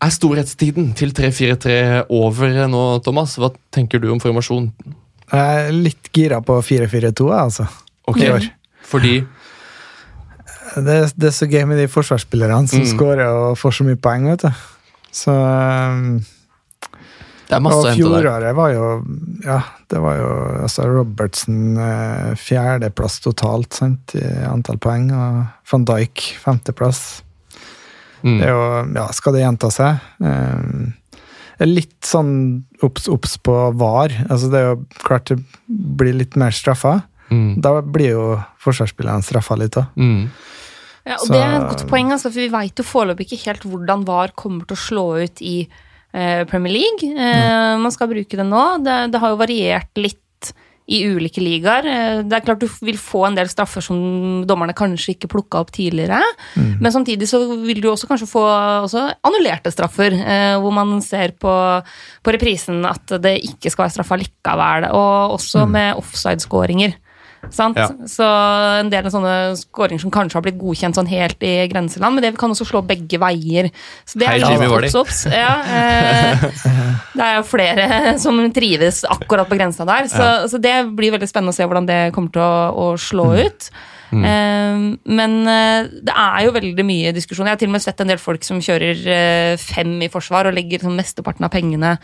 Er storhetstiden til 3-4-3 over nå, Thomas? Hva tenker du om formasjon? Jeg er litt gira på 4-4-2, altså. Ok, I år. Fordi Det, det er så gøy med de forsvarsspillerne som Mm. skårer og får så mye poeng, vet du. Så um, det er masse Og fjoråret var jo Ja, det var jo altså Robertsen eh, fjerdeplass totalt, sant, i antall poeng, og van Dijk femteplass. Mm. Det er jo Ja, skal det gjenta seg? Um, litt sånn obs, obs på VAR. Altså, det er jo klart det blir litt mer straffa. Mm. Da blir jo forsvarsspillerne straffa litt òg. Mm. Ja, og Så- Det er et godt poeng, altså, for vi veit jo foreløpig ikke helt hvordan VAR kommer til å slå ut i eh, Premier League. Eh, man skal bruke det nå. Det, det har jo variert litt i ulike ligaer. Eh, det er klart du vil få en del straffer som dommerne kanskje ikke plukka opp tidligere. Men samtidig så vil du også kanskje få også annullerte straffer, eh, hvor man ser på, på reprisen at det ikke skal være straffa likevel. Og også med offside-skåringer. Sant? Ja. Så en del av sånne skåringer som kanskje har blitt godkjent sånn helt i grenseland, men det kan også slå begge veier. Så det Hei, er Jimmy Vardy. obs, obs. Ja, eh, det er jo flere som trives akkurat på grensa der, så, så det blir veldig spennende å se hvordan det kommer til å, å slå ut. Eh, men eh, det er jo veldig mye diskusjon. Jeg har til og med sett en del folk som kjører eh, fem i forsvar og legger liksom mesteparten av pengene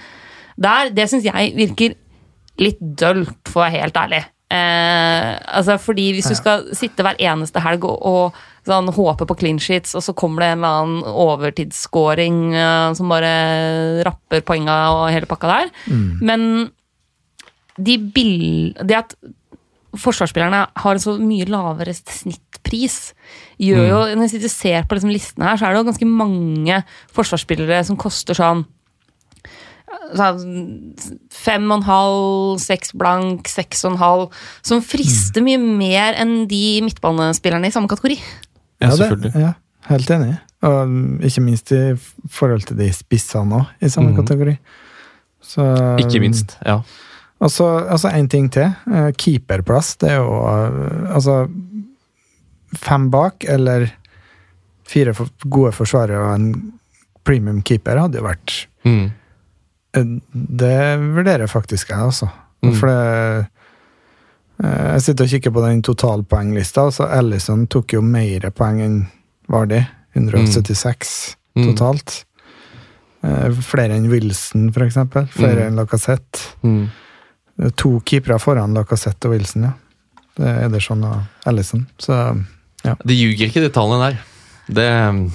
der. Det syns jeg virker litt dølt, for å være helt ærlig. Eh, altså fordi Hvis du skal sitte hver eneste helg og, og sånn, håpe på clean sheets, og så kommer det en eller annen overtidsscoring eh, som bare rapper poenga og hele pakka der. Men de bill... Det at forsvarsspillerne har en så mye lavere snittpris, gjør jo Når du ser på liksom listene her, så er det jo ganske mange forsvarsspillere som koster sånn fem og en halv, seks blank, seks og en halv, som frister mye mer enn de midtbanespillerne i samme kategori. Ja, selvfølgelig. ja, helt enig. Og ikke minst i forhold til de spissene òg, i samme mm. kategori. Så, Ikke minst. ja. Og så altså en ting til. eh, Keeperplass, det er jo eh, Altså Fem bak, eller fire gode forsvarere og en premium keeper hadde jo vært Mm. Eh, Det vurderer faktisk jeg, altså. Mm. For det eh, Jeg sitter og kikker på den totalpoenglista, altså Ellison tok jo mer poeng enn Vardi. 176 Mm. totalt. Eh, flere enn Wilson, for eksempel. Flere Mm. enn Lacassette. Mm. Er To keepere foran Lacassette og Wilson, ja. Det er Ederson og Ellison. Så De ljuger ikke, de tallene der. Det,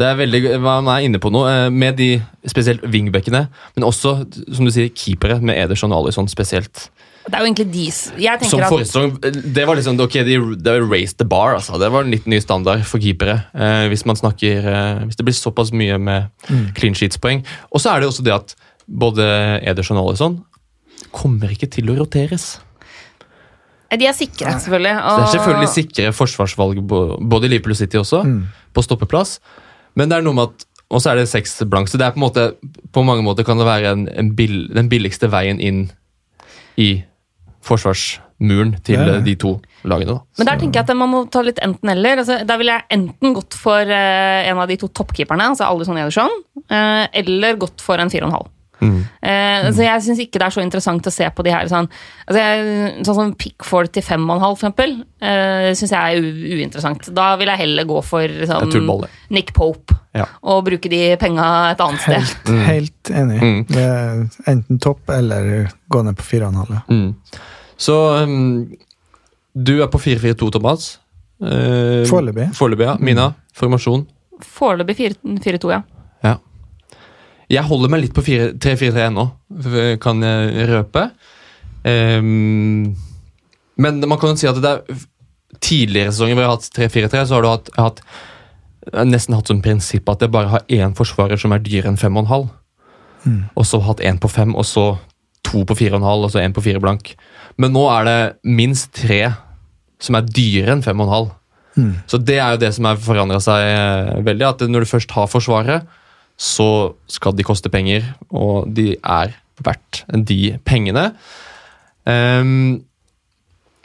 det er veldig Man er inne på noe eh, med de spesielt wingbackene, men også, som du sier, keepere med Ederson og Alison spesielt. Det er jo egentlig de Jeg Som forrige at sesong, det var liksom, ok, de, de raised the bar, altså. Det var en litt ny standard for keepere. Eh, hvis man snakker, eh, hvis det blir såpass mye med clean sheets-poeng. Og så er det også det at både Ederson og Alison kommer ikke til å roteres. de er sikre, selvfølgelig. Så det er selvfølgelig sikre forsvarsvalg, både i Liverpool og City også, Mm. på stoppeplass. Men det er noe med at Og så er det seks blank, så det er på en måte På mange måter kan det være en, en bill, den billigste veien inn i forsvarsmuren til eh, de to lagene. da. Men der tenker jeg at man må ta litt enten-eller. Altså, der ville jeg enten gått for eh, en av de to toppkeeperne, altså Alison Ederson, eh, eller gått for en 4,5. Mm. Eh, Så jeg syns ikke det er så interessant å se på de her sånn altså jeg, Sånn som Pickford til 5,5, for eksempel, eh, syns jeg er u uinteressant. Da vil jeg heller gå for sånn. Nick Pope Ja. og bruke de penga et annet sted. Helt, helt enig. Mm. Det er enten topp eller gå ned på 4,5. ja. Mm. Så um, du er på 4-4-2, Thomas. Eh, Foreløpig. Foreløpig, ja. Mina, formasjon. Foreløpig 4-2, ja. Ja. Jeg holder meg litt på 3-4-3 ennå, f- kan jeg røpe. Um, men man kan jo si at det er tidligere sesonger hvor jeg har hatt 3-4-3, så har du hatt, hatt nesten hatt som prinsipp at jeg bare har én forsvarer som er dyrere enn 5,5. Mm. Og så hatt én på 5, og så to på 4,5, og så én på 4 blank. Men nå er det minst tre som er dyrere enn 5,5. Mm. Så det er jo det som har forandra seg eh, veldig. At når du først har Forsvaret, så skal de koste penger, og de er verdt de pengene. Um,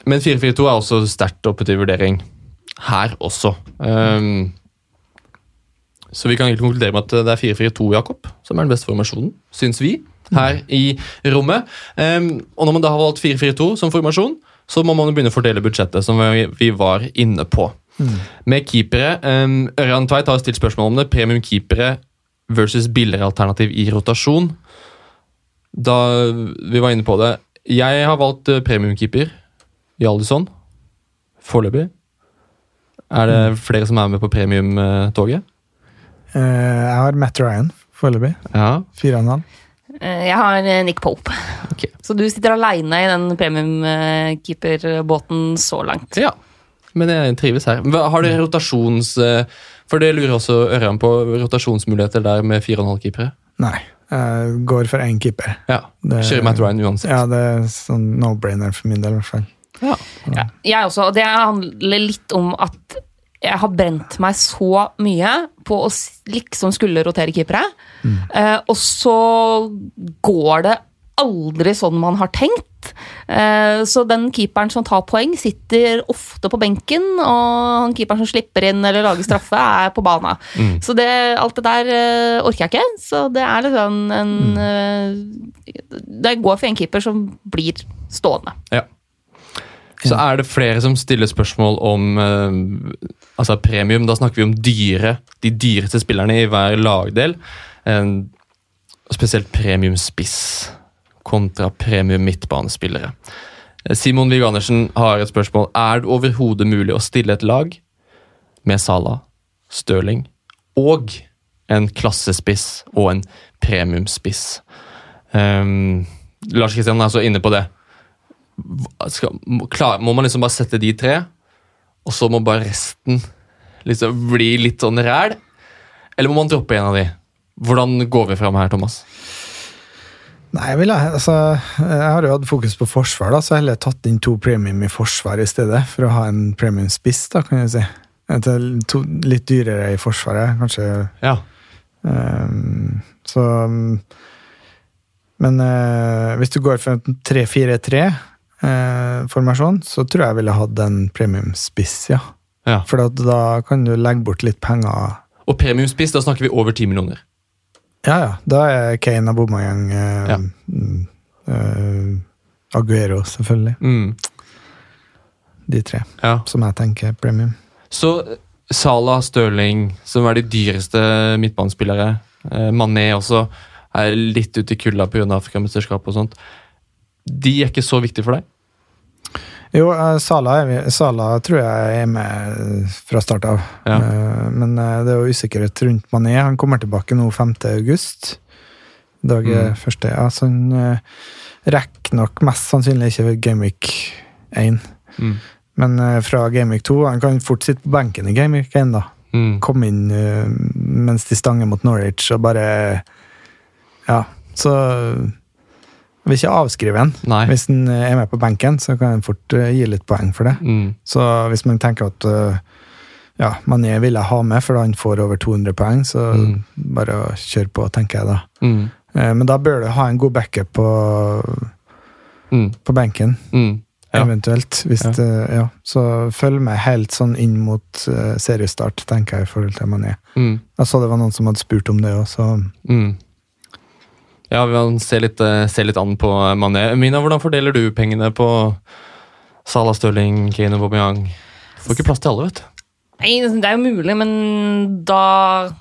men 4-4-2 er også sterkt oppe til vurdering her også. Um, så vi kan egentlig konkludere med at det er 4-4-2, Jakob, som er den beste formasjonen, syns vi, her i rommet. Um, og når man da har valgt 4-4-2 som formasjon, så må man begynne å fordele budsjettet, som vi, var inne på. Med keepere um, Ørjan Tveit har stilt spørsmål om det. Premium keepere versus billigere alternativ i rotasjon. Da vi var inne på det Jeg har valgt uh, premiumkeeper i Alison. Foreløpig. Er det flere som er med på premiumtoget? Uh, jeg har Matt Ryan foreløpig. Ja. 4,5. Eh, Jeg har eh, Nick Pope. Okay. Så du sitter aleine i den premiumkeeperbåten så langt. ja. Men jeg trives her. Har dere rotasjons... uh, For det lurer også Ørjan på. Rotasjonsmuligheter der med 4,5 keepere? Nei. Jeg går for én keeper. Ja. Det- Kjører Matt Ryan uansett. Ja, det er sånn no-brainer for min del, i hvert fall. Ja. Ja, jeg også. Og det handler litt om at jeg har brent meg så mye på å liksom skulle rotere keepere. Eh, og så går det aldri sånn man har tenkt. Eh, så den keeperen som tar poeng, sitter ofte på benken. Og han keeperen som slipper inn eller lager straffe, er på bana. Så det, alt det der eh, orker jeg ikke. Så det er liksom en eh, Det går for en keeper som blir stående. Ja. Så er det flere som stiller spørsmål om altså premium. Da snakker vi om dyre, de dyreste spillerne i hver lagdel. Spesielt premium spiss kontra premium midtbanespillere. Eh, Simon Vig Andersen har et spørsmål. Er det overhodet mulig å stille et lag med Salah, Stirling og en klassespiss og en premiumspiss? Um, Lars Kristian er så inne på det skal, må, klar, må man liksom bare sette de tre, og så må bare resten liksom bli litt sånn ræl? Eller må man droppe en av de? Hvordan går vi fram her, Thomas? Nei, jeg, ville, altså, jeg har jo hatt fokus på forsvar, da, så jeg heller tatt inn to premium i forsvar i stedet, for å ha en premium spiss, da, kan jeg si. To, litt dyrere i forsvaret, kanskje. Ja. Um, så Men uh, hvis du går for en 3-4-3-formasjon, så tror jeg jeg ville hatt en premium spiss, ja. ja. For da kan du legge bort litt penger. Og premium spiss, da snakker vi over 10 millioner. Ja, ja. Da er Kane Abomayang eh, Ja. mm, eh, Aguero, selvfølgelig. Mm. De tre Ja. som jeg tenker er premium. Så eh, Salah, Stirling, som er de dyreste midtbanespillere, eh, Mané også, er litt ute i kulda pga. Afrikamesterskapet og sånt. De er ikke så viktige for deg? Jo, Sala, Salah, er vi- tror jeg er med fra start av. Ja. Eh, Men eh, det er jo usikkerhet rundt Mané. Han kommer tilbake nå 5. august. Dag Mm. første, ja, så han eh, rekker nok mest sannsynlig ikke Gameweek 1. Mm. Men eh, fra Gameweek 2 Han kan fort sitte på benken i Gameweek 1, da. Mm. Komme inn eh, mens de stanger mot Norwich og bare Ja, så jeg vil ikke avskrive en. Nei. Hvis den er med på benken, så kan den fort uh, gi litt poeng for det. Mm. Så hvis man tenker at uh, ja, man vil jeg ha med, for han får over 200 poeng, så Mm. bare å kjøre på, tenker jeg da. Mm. Uh, Men da bør du ha en god backup på, Mm. på benken, Mm. Ja. eventuelt. Hvis Ja. Det, ja. Så følg med helt sånn inn mot eh, seriestart, tenker jeg, i forhold til Mané. Mm. Jeg så det var noen som hadde spurt om det òg, så. Ja, vi ser litt, eh, ser litt an på Mané. Mina, hvordan fordeler du pengene på Salah Stirling, Kane og Bobbyang? Får ikke plass til alle, vet du. Nei, det er jo mulig, men da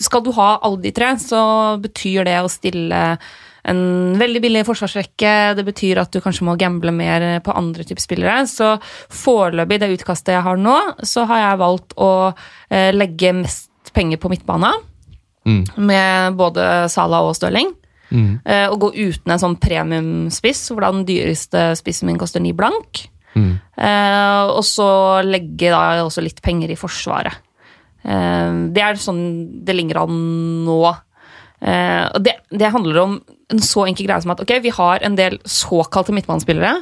Skal du ha alle de tre, så betyr det å stille en veldig billig forsvarsrekke. Det betyr at du kanskje må gamble mer på andre typer spillere. Så foreløpig, det utkastet jeg har nå, så har jeg valgt å eh, legge mest penger på midtbane. Mm. Med både Salah og Stirling. Mm. Eh, og gå uten en sånn premiumspiss, hvor da den dyreste spissen min koster ni blank. Mm. Eh, og så legge da også litt penger i Forsvaret. Eh, det er sånn det ligger an nå. Eh, og det, det handler om en så enkel greie som at ok, vi har en del såkalte midtbanespillere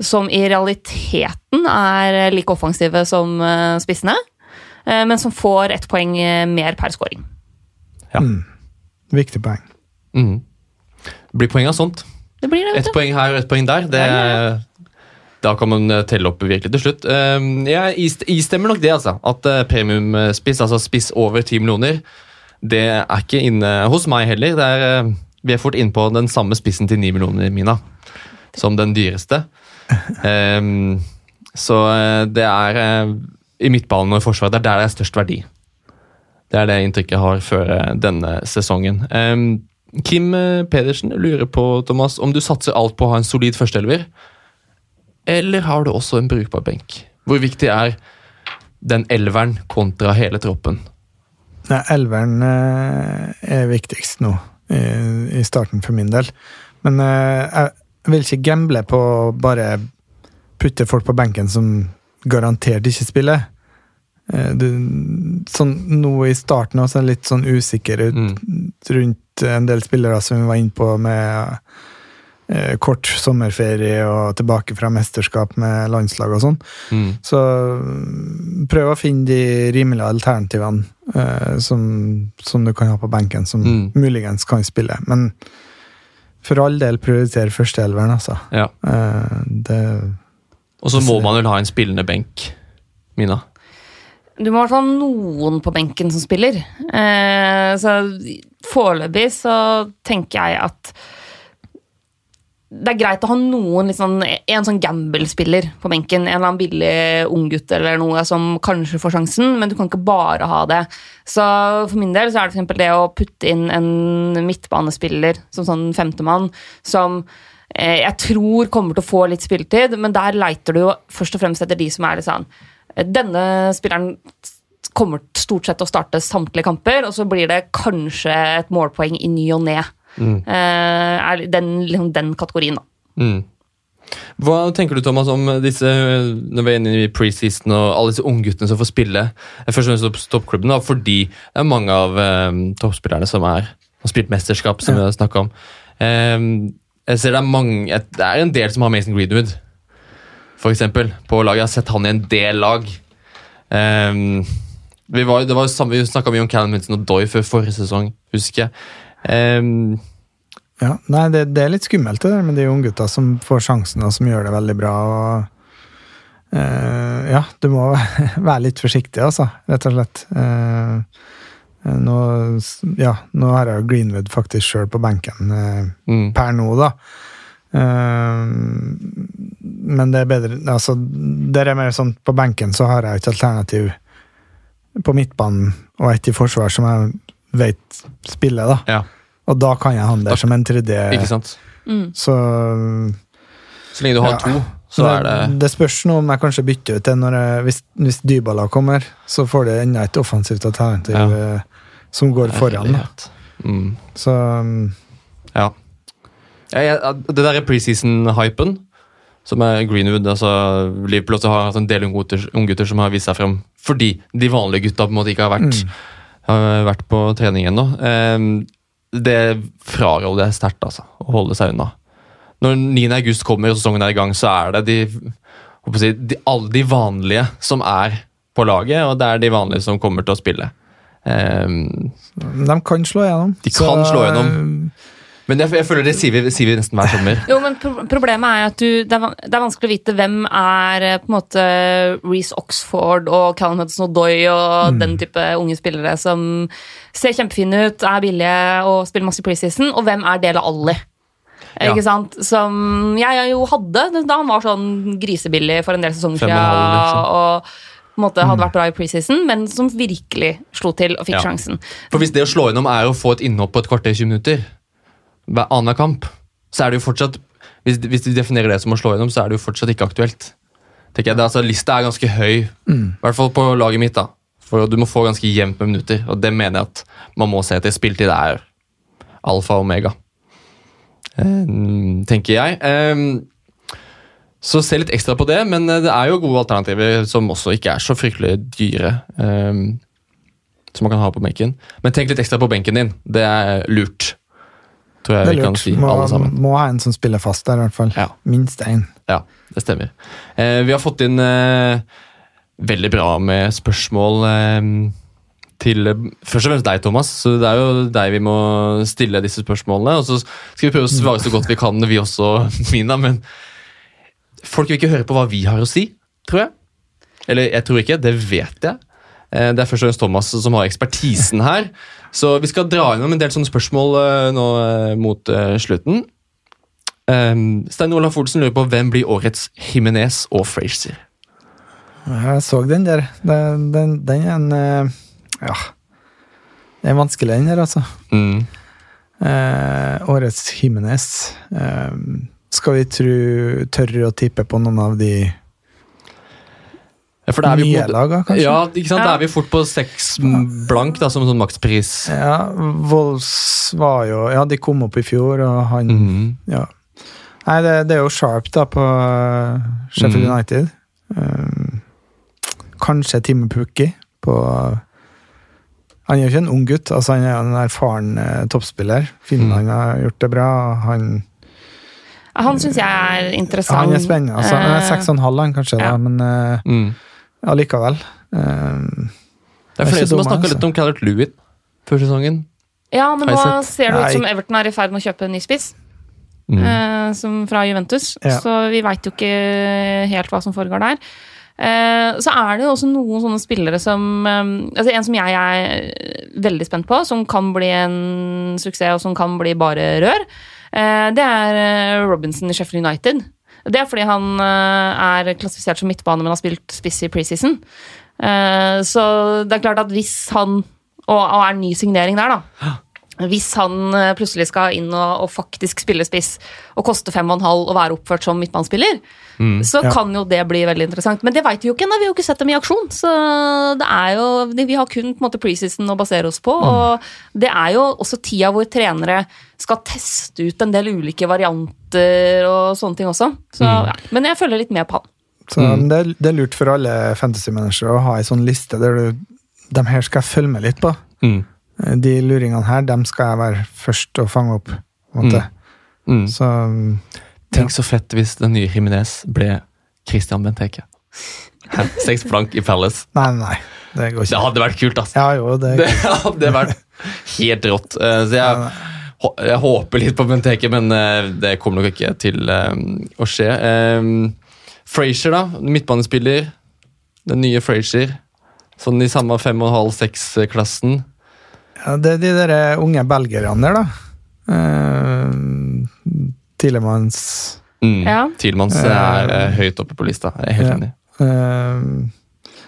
som i realiteten er like offensive som spissene, eh, men som får ett poeng mer per scoring. Viktig poeng. Mm. Blir poeng av sånt. Det blir det, et Ett poeng her og et poeng der. Det, Ja, Da kan man eh, telle opp virkelig til slutt. Um, jeg ist- istemmer nok det, altså. At eh, premiumspiss, altså spiss over 10 millioner, det er ikke inne hos meg heller. Det er, eh, vi er fort inne på den samme spissen til 9 millioner, Mina, som den dyreste. Um, så det er i midtbanen og i forsvaret, det er der det er størst verdi. Det er det inntrykket jeg har før eh, denne sesongen. Kim eh, Pedersen lurer på, Thomas, om du satser alt på å ha en solid førsteelver, eller har du også en brukbar benk? Hvor viktig er den elveren kontra hele troppen? Nei, Elveren eh, er viktigst nå, i, starten for min del. Men jeg vil ikke gamble på å bare putte folk på benken som garantert ikke spiller. Eh, du, sånn, nå i starten også er litt sånn usikker ut, Mm. rundt en del spillere som vi var inne på med eh, kort sommerferie og tilbake fra mesterskap med landslag og sånn. Mm. Så mm, prøv å finne de rimelige alternativene eh, som, som du kan ha på benken, som Mm. muligens kan spille. Men for all del prioriter førsteelveren, altså. Ja. Eh, det Og så må man vel ha en spillende benk, Mina. Du må i hvert fall ha noen på benken som spiller. Eh, så foreløpig så tenker jeg at det er greit å ha noen sånn, en sånn gamble-spiller på benken. En eller annen billig unggutt eller noe som kanskje får sjansen, men du kan ikke bare ha det. Så for min del så er det eksempel det å putte inn en midtbanespiller som sånn femtemann, som eh, jeg tror kommer til å få litt spilletid, men der leiter du jo først og fremst etter de som er litt sånn Denne spilleren kommer stort sett å starte samtlige kamper, og så blir det kanskje et målpoeng i ny og ne. Mm. Eh, er den, liksom den kategorien, da. Mm. Hva tenker du Thomas, om disse når vi er inne i preseason og alle disse ungguttene som får spille? Først og fremst toppklubben, fordi det er mange av eh, toppspillerne som er, har spilt mesterskap, som vi har om. Eh, jeg ser det er, mange, det er en del som har Mason Greenwood, for eksempel, på laget. Jeg har sett han i en del lag. Um, vi var, det var samme, vi snakka mye om Callum Hinton og Doy før forrige sesong, husker jeg. Um, Ja, nei, det, det er litt skummelt det der med de unggutta som får sjansen, og som gjør det veldig bra. og uh, Ja, du må være litt forsiktig, altså, rett og slett. Uh, nå, ja, nå har jeg Greenwood faktisk sjøl på benken uh, mm, per nå, da. Eh, men det er bedre altså, Det er mer sånn på benken så har jeg et alternativ på midtbanen og et i forsvar som jeg vet spiller, da. ja, Og da kan jeg ha han der som en tredje. ikke sant? Mm. Så Så lenge du har Ja. to, så er det Det spørs nå om jeg kanskje bytter ut det når jeg, hvis, hvis Dybala kommer, så får du enda et offensivt alternativ Ja. eh, som går foran. Da. Mm. Så um, Ja. Ja det der er preseason-hypen, som er Greenwood altså Liverpool også har hatt en del unggutter som har vist seg frem fordi de vanlige gutta på en måte ikke har vært, har vært på trening ennå. Ehm, det fraråder jeg sterkt, altså. Å holde seg unna. Når 9. august kommer og sesongen er i gang, så er det de, jeg de, alle de vanlige som er på laget, og det er de vanlige som kommer til å spille. Um, de kan slå igjennom. De kan slå igjennom. Men jeg, jeg føler det sier vi, sier vi nesten hver sommer. Jo, men pro Problemet er at du, det, er, det er vanskelig å vite hvem er eh, på en måte Reece Oxford og Callum Hudson-Odoi og den type unge spillere som ser kjempefine ut, er billige og spiller masse preseason, og hvem er Dele Alli? Ja. Ikke sant? Som jeg jo hadde da han var sånn grisebillig for en del sesonger Fem og siden. liksom. Og på en måte hadde vært bra i preseason, men som virkelig slo til og fikk Ja. sjansen. For hvis det å slå gjennom er å få et innhopp på et kvarter 20 minutter, annenhver kamp, så er det jo fortsatt hvis, hvis du definerer det som å slå gjennom, så er det jo fortsatt ikke aktuelt. Tenker jeg, det, altså, Lista er ganske høy, i hvert fall på laget mitt. da. For Du må få ganske jevnt med minutter, og det mener jeg at man må se etter. Spilletid er alfa og omega, eh, tenker jeg. Eh, så se litt ekstra på det, men eh, det er jo gode alternativer som også ikke er så fryktelig dyre. eh, som man kan ha på benken. Men tenk litt ekstra på benken din. Det er lurt. Tror jeg vi kan si, Må, alle sammen. må ha en som spiller fast der, i hvert fall. Ja. Minst én. Ja, det stemmer. Eh, vi har fått inn eh, veldig bra med spørsmål eh, til eh, først og fremst deg, Thomas. Så det er jo deg vi må stille disse spørsmålene. Og så skal vi prøve å svare så godt vi kan, vi også, Mina. Men folk vil ikke høre på hva vi har å si, tror jeg. Eller jeg tror ikke, det vet jeg. Eh, Det er først og fremst Thomas som har ekspertisen her. Så vi skal dra innom en del sånne spørsmål eh, nå eh, mot slutten. Um, Stein Olaf Olsen lurer på hvem blir årets Jimenez og Frazier. Jeg så den der. Den, den, den er en Ja. Det er vanskelig, den der, altså. Mm. Eh, årets Jimenez. Eh, skal vi tru, tørre å tippe på noen av de for da er vi på nye måte- laga, kanskje? Ja, ikke sant? Da er vi fort på seks blank da, som sånn makspris. Ja, Wolves var jo Ja, de kom opp i fjor, og han Mhm. Ja. Nei, det, det er jo Sharp da på uh, Sheffield Mm. United. Um, kanskje Timme Pukki på Han er jo ikke en ung gutt, altså han er en erfaren uh, toppspiller. Finland Mm. har gjort det bra. Han, Han syns jeg er interessant. han er spennende. Altså, han er Eh, seks og en halv, kanskje, da, ja. men uh, Mm. Allikevel. Um, Det er er flere som har snakka altså. litt om Callert Lewin før sesongen. Ja, men nå ser det ut som Everton er i ferd med å kjøpe en ny spiss. Mm. eh, som fra Juventus. Ja. Så vi veit jo ikke helt hva som foregår der. Eh, så er det jo også noen sånne spillere som eh, altså En som jeg er veldig spent på, som kan bli en suksess, og som kan bli bare rør, eh, det er eh, Robinson i Sheffield United. Det er fordi han eh, er klassifisert som midtbane, men har spilt spiss i preseason. Eh, så det er klart at hvis han Og, er ny signering der, da. Hvis han eh, plutselig skal inn og, og faktisk spille spiss og koste fem og en halv og være oppført som midtbanespiller, Mm. så Ja. kan jo det bli veldig interessant. Men det veit vi jo ikke ennå, vi har jo ikke sett dem i aksjon. Så det er jo, Vi har kun på en måte preseason å basere oss på. Og det er jo også tida hvor trenere skal teste ut en del ulike varianter og sånne ting også. Så, ja. Men jeg følger litt med på han. så Mm. det, er, det er lurt for alle fantasy-mennesker å ha ei sånn liste der du De her skal jeg følge med litt på. Mm. De luringene her, dem skal jeg være først å fange opp. Måte. Mm. Så ja. Tenk så fett hvis den nye Jiminez ble Christian Benteke. Seks blank i Palace. Nei, nei. Det går ikke. Det hadde vært kult, altså. Ja, jo, det, Det hadde vært helt rått. Eh, Så jeg, jeg håper litt på Benteke, men eh, det kommer nok ikke til eh, å skje. Eh, Frazier, da. Midtbanespiller. Den nye Frazier. Sånn i samme 5,5-6-klassen. Ja, det er de der eh, unge belgierne der, da. Uh, Tilemanns Mm. Ja. Tilemanns er uh, høyt oppe på lista. Jeg er helt Ja. enig. Uh,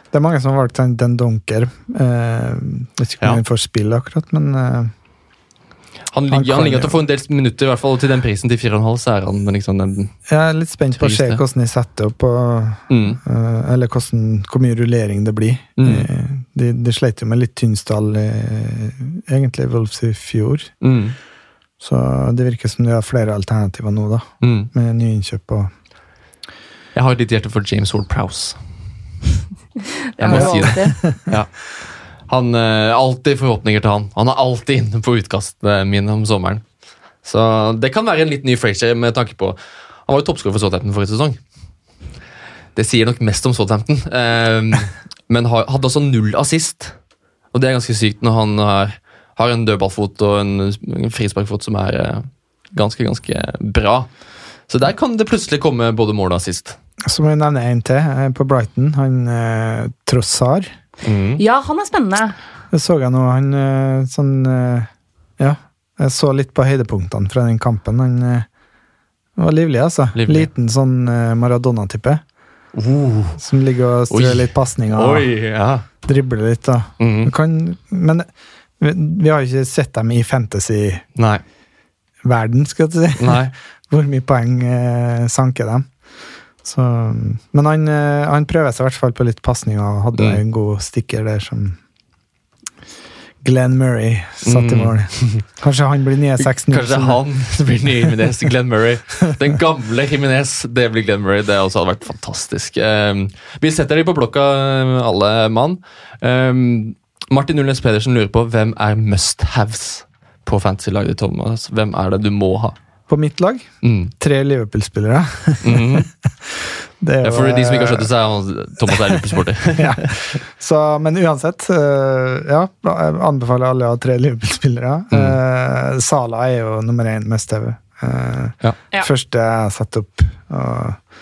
Det er mange som har valgt den, Dunker. Donker. Uh, vet ikke om Ja. den får spille akkurat, men eh, Han, ligger, han ligger til å få en del minutter, i hvert fall til den prisen til 4,5. så er han liksom den jeg er litt spent på å se hvordan de setter opp, og, mm. uh, eller hvordan, hvor mye rullering det blir. Mm. Eh, de, de sleit jo med litt tynn stall, eh, egentlig, Wolfs i fjor. Mm. Så det virker som de har flere alternativer nå, da, Mm. med nyinnkjøp og Jeg har litt lite hjerte for James Ward Prowse. Det Jeg må jo si det. Ja. Han eh, Alltid forhåpninger til han. Han er alltid inne på utkastene mine om sommeren. Så det kan være en litt ny Frazier med tanke på Han var jo toppskårer for Southampton forrige sesong. Det sier nok mest om Southampton, eh, men hadde også null assist. Og det er ganske sykt når han har, har en dødballfot og en, en frisparkfot som er eh, ganske, ganske bra. Så der kan det plutselig komme både mål og assist. Så må jeg nevne en til eh, på Brighton. Han eh, Trossar. Mm. Ja, han er spennende. Det så jeg nå. Han eh, sånn eh, Ja, jeg så litt på høydepunktene fra den kampen. Han eh, var livlig, altså. Livlig. Liten sånn Maradona-type. Uh. Som ligger og strør litt pasninger og Oi, ja. dribler litt. da. Mm. Kan, men vi, vi har jo ikke sett dem i fantasy-verden, skal du si. Nei. Hvor mye poeng eh, sanker dem. Så, men han, eh, han prøver seg i hvert fall på litt pasninger og hadde Mm. en god stikker der som Glenn Murray satt i Mm. mål. Kanskje han blir nye 6-0. Kanskje han blir nye Jimenez, Glenn Murray. Den gamle Jimenez, det blir Glenn Murray. Det også hadde vært fantastisk. Um, vi setter de på blokka, um, alle mann. Um, Martin Ulnes Pedersen lurer på hvem er must-haves på fantasy-laget Thomas? Hvem er det du må ha? På mitt lag, Mm. tre Liverpool-spillere. Mm Det er Ja, For de som ikke har eh, skjønt det, så er Thomas er Liverpool-sporter. ja. Så, men uansett, eh, ja, jeg anbefaler alle å ha tre Liverpool-spillere. Mm. Uh, Sala er jo nummer én mest-TV. Uh, Ja. Ja. Første jeg setter opp og,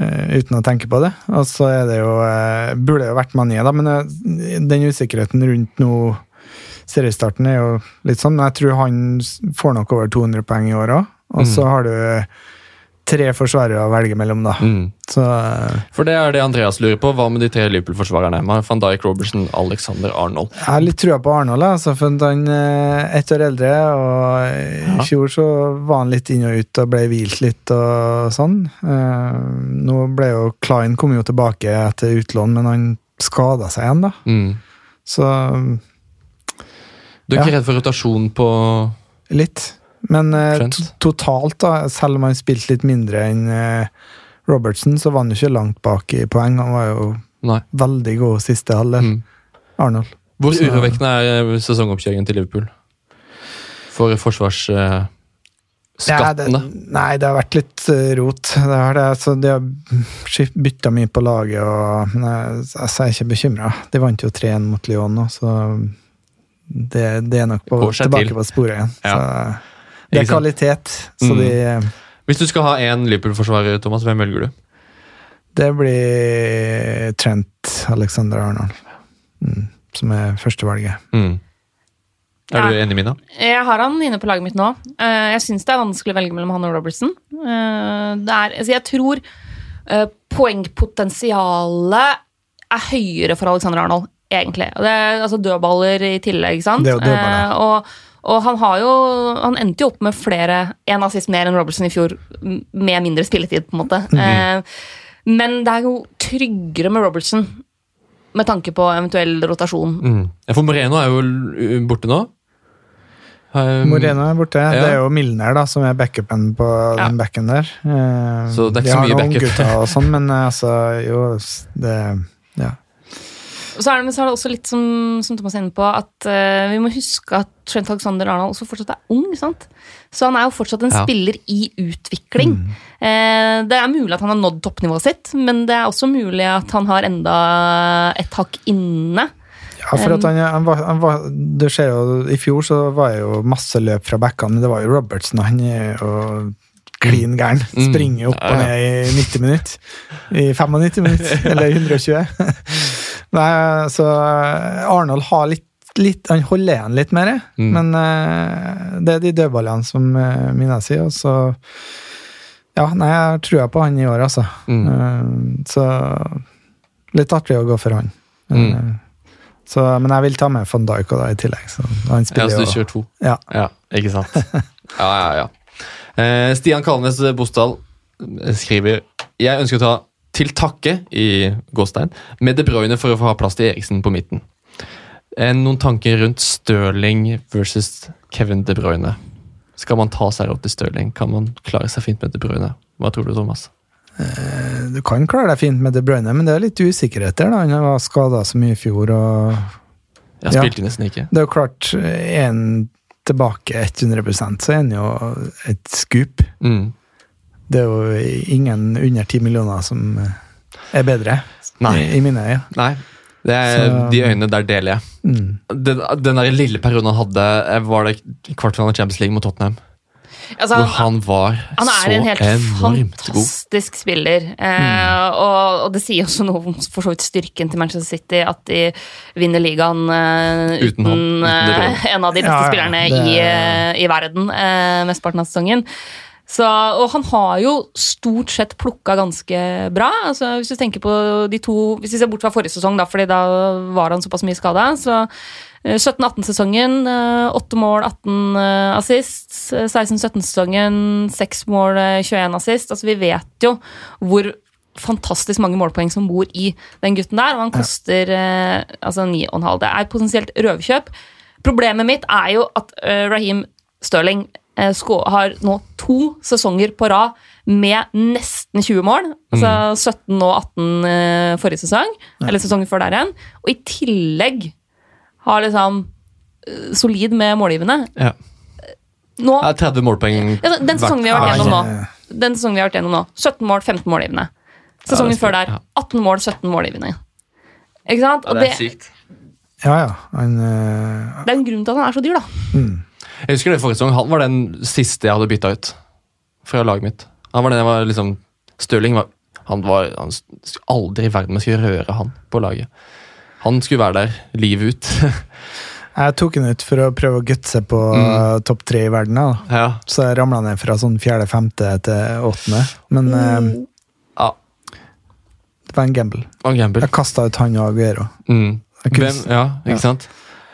uh, uten å tenke på det. Og så er det jo uh, Burde jo vært Mané, da, men uh, den usikkerheten rundt nå seriestarten er jo litt sånn. Men jeg tror han får nok over 200 poeng i år òg. Og så Mm. har du tre forsvarere å velge mellom, da. Mm. Så eh, For det er det Andreas lurer på. Hva med de tre Liverpool-forsvarerne? Van Dijk, Robertson, Alexander Arnold. Jeg har litt trua på Arnold, altså, for han er ett år eldre, og i fjor så var han litt inn og ut og ble hvilt litt og sånn. Eh, nå ble jo Klein kom jo tilbake etter utlån, men han skada seg igjen, da. Mm. Så Du er ikke Ja. redd for rotasjon på litt. Men eh, totalt, da, selv om han spilte litt mindre enn eh, Robertson, så var han jo ikke langt bak i poeng. Han var jo Nei. veldig god siste halvdel, Mm. Arnold. Hvor Så- urovekkende er eh, sesongoppkjøringen til Liverpool? For forsvarsskattene? Ja, det, nei, det har vært litt eh, rot. Det har det, så de har bytta mye på laget, og men jeg, altså, jeg er ikke bekymra. De vant jo 3-1 mot Lyon nå, så det, det er nok på, tilbake til. på sporet igjen. Ja. Så, det er kvalitet, så Mm. de Hvis du skal ha én Liverpool-forsvarer, Thomas, hvem velger du? Det blir Trent Alexander Arnold mm, som er førstevalget. Mm. Er Ja. du enig, Mina? Jeg har han inne på laget mitt nå. Eh, Jeg syns det er vanskelig å velge mellom han og Robertson. Eh, er, altså jeg tror eh, poengpotensialet er høyere for Alexander Arnold, egentlig. Og Det er altså dødballer i tillegg, sant? Det er jo dødballer. Eh, Og, og han har jo Han endte jo opp med flere En assist mer enn Robertson i fjor, med mindre spilletid, på en måte. Eh, Men det er jo tryggere med Robertson, med tanke på eventuell rotasjon. Mm. For Moreno er jo borte nå. Um, Moreno er borte. ja. Det er jo Milner da, som er backupen på Ja. den backen der. Eh, Så det er ikke de så har mye noen backup. og sånn, men eh, altså, jo, det. Og så er, det, men så er det også litt som, som Thomas er inne på, at uh, vi må huske at Trent Alexander Arnold også fortsatt er ung. sant? Så han er jo fortsatt en Ja. spiller i utvikling. Eh, det er mulig at han har nådd toppnivået sitt, men det er også mulig at han har enda et hakk inne. Ja, for at han, han, var, han var Du ser jo, I fjor så var det jo masse løp fra backene, men det var jo Robertsen Han og klin gæren. Springe Springer opp og ned i 90 minutter. I 95 minutter, eller 120. Nei, så Arnold har litt, litt Han holder igjen litt mer, Mm. men eh, det er de dødballene som uh, Mina sier, og så Ja, nei, jeg tror på han i år, altså. Mm. Uh, så litt artig å gå for han. Mm. Eh, Så, men jeg vil ta med van Dijk da i tillegg. Så han Ja, så du kjører to? ja. Ja, ikke sant? Ja, ja, ja. Eh, Stian Kalnes Bosdal eh, skriver Jeg ønsker å ta til takke i gåstein med De Bruyne for å få ha plass til Eriksen på midten. Eh, noen tanker rundt Stirling versus Kevin De Bruyne? Skal man ta seg råd til Stirling? Kan man klare seg fint med De Bruyne? Hva tror du, Thomas? Du kan klare deg fint med De Bruyne, men det er litt usikkerhet der. da. Han var skada så mye i fjor. og Jeg Ja. spilte nesten ikke. Det er jo klart, han tilbake 100 så er han jo et skup. Mm. Det er jo ingen under 10 millioner som eh, er bedre, Nei. i, mine øyne. Nei. Det er, Så- de øynene der deler jeg. Mm. Den, den der lille perioden han hadde, eh, var det kvartfinale i Champions League mot Tottenham. Altså, hvor han var Han så en enormt god. Fantastisk spiller. Eh, og, og det sier også noe om for så vidt styrken til Manchester City at de vinner ligaen eh, Uten uten, uten eh, en av de beste Ja, ja, spillerne det- i, i verden eh, mesteparten av sesongen. Så, og han har jo stort sett plukka ganske bra. Altså, hvis du tenker på de to Hvis vi ser bort fra forrige sesong, da, fordi da var han såpass mye skada, så 17-18-sesongen, 8 mål, 18 eh, assist. 16-17-sesongen, 6 mål, eh, 21 assist. Altså, vi vet jo hvor fantastisk mange målpoeng som bor i den gutten der, og han koster eh, altså 9,5. Det er potensielt røverkjøp. Problemet mitt er jo at eh, Raheem Sterling eh, har nå to sesonger på rad med nesten 20 mål. Altså 17 og 18 eh, forrige sesong, eller sesongen før der igjen. Og i tillegg har liksom eh, solid med målgivende. Ja. Nå, Det er 30 målpoeng ja, den sesongen vi har vært gjennom nå. Den sesongen vi har vært gjennom nå. 17 mål, 15 målgivende. Sesongen Ja, før der. 18 mål, 17 målgivende. Ikke sant? Og det det, er sykt. Ja, ja. En, uh, det er en grunn til at han er så dyr, da. Jeg husker det forrige sesong. Han var den siste jeg hadde bytta ut fra laget mitt. Han var den jeg var liksom Stirling var Han var han aldri i verden man skulle røre han på laget. Han skulle være der livet ut. jeg tok han ut for å prøve å gutse på Mm. eh, topp tre i verden. Da. ja. Så jeg ramla ned fra sånn fjerde-femte til åttende. Men eh, ja. det var en gamble. En gamble. Jeg kasta ut han og Aguero. Mm. Hvem, ja, ikke sant?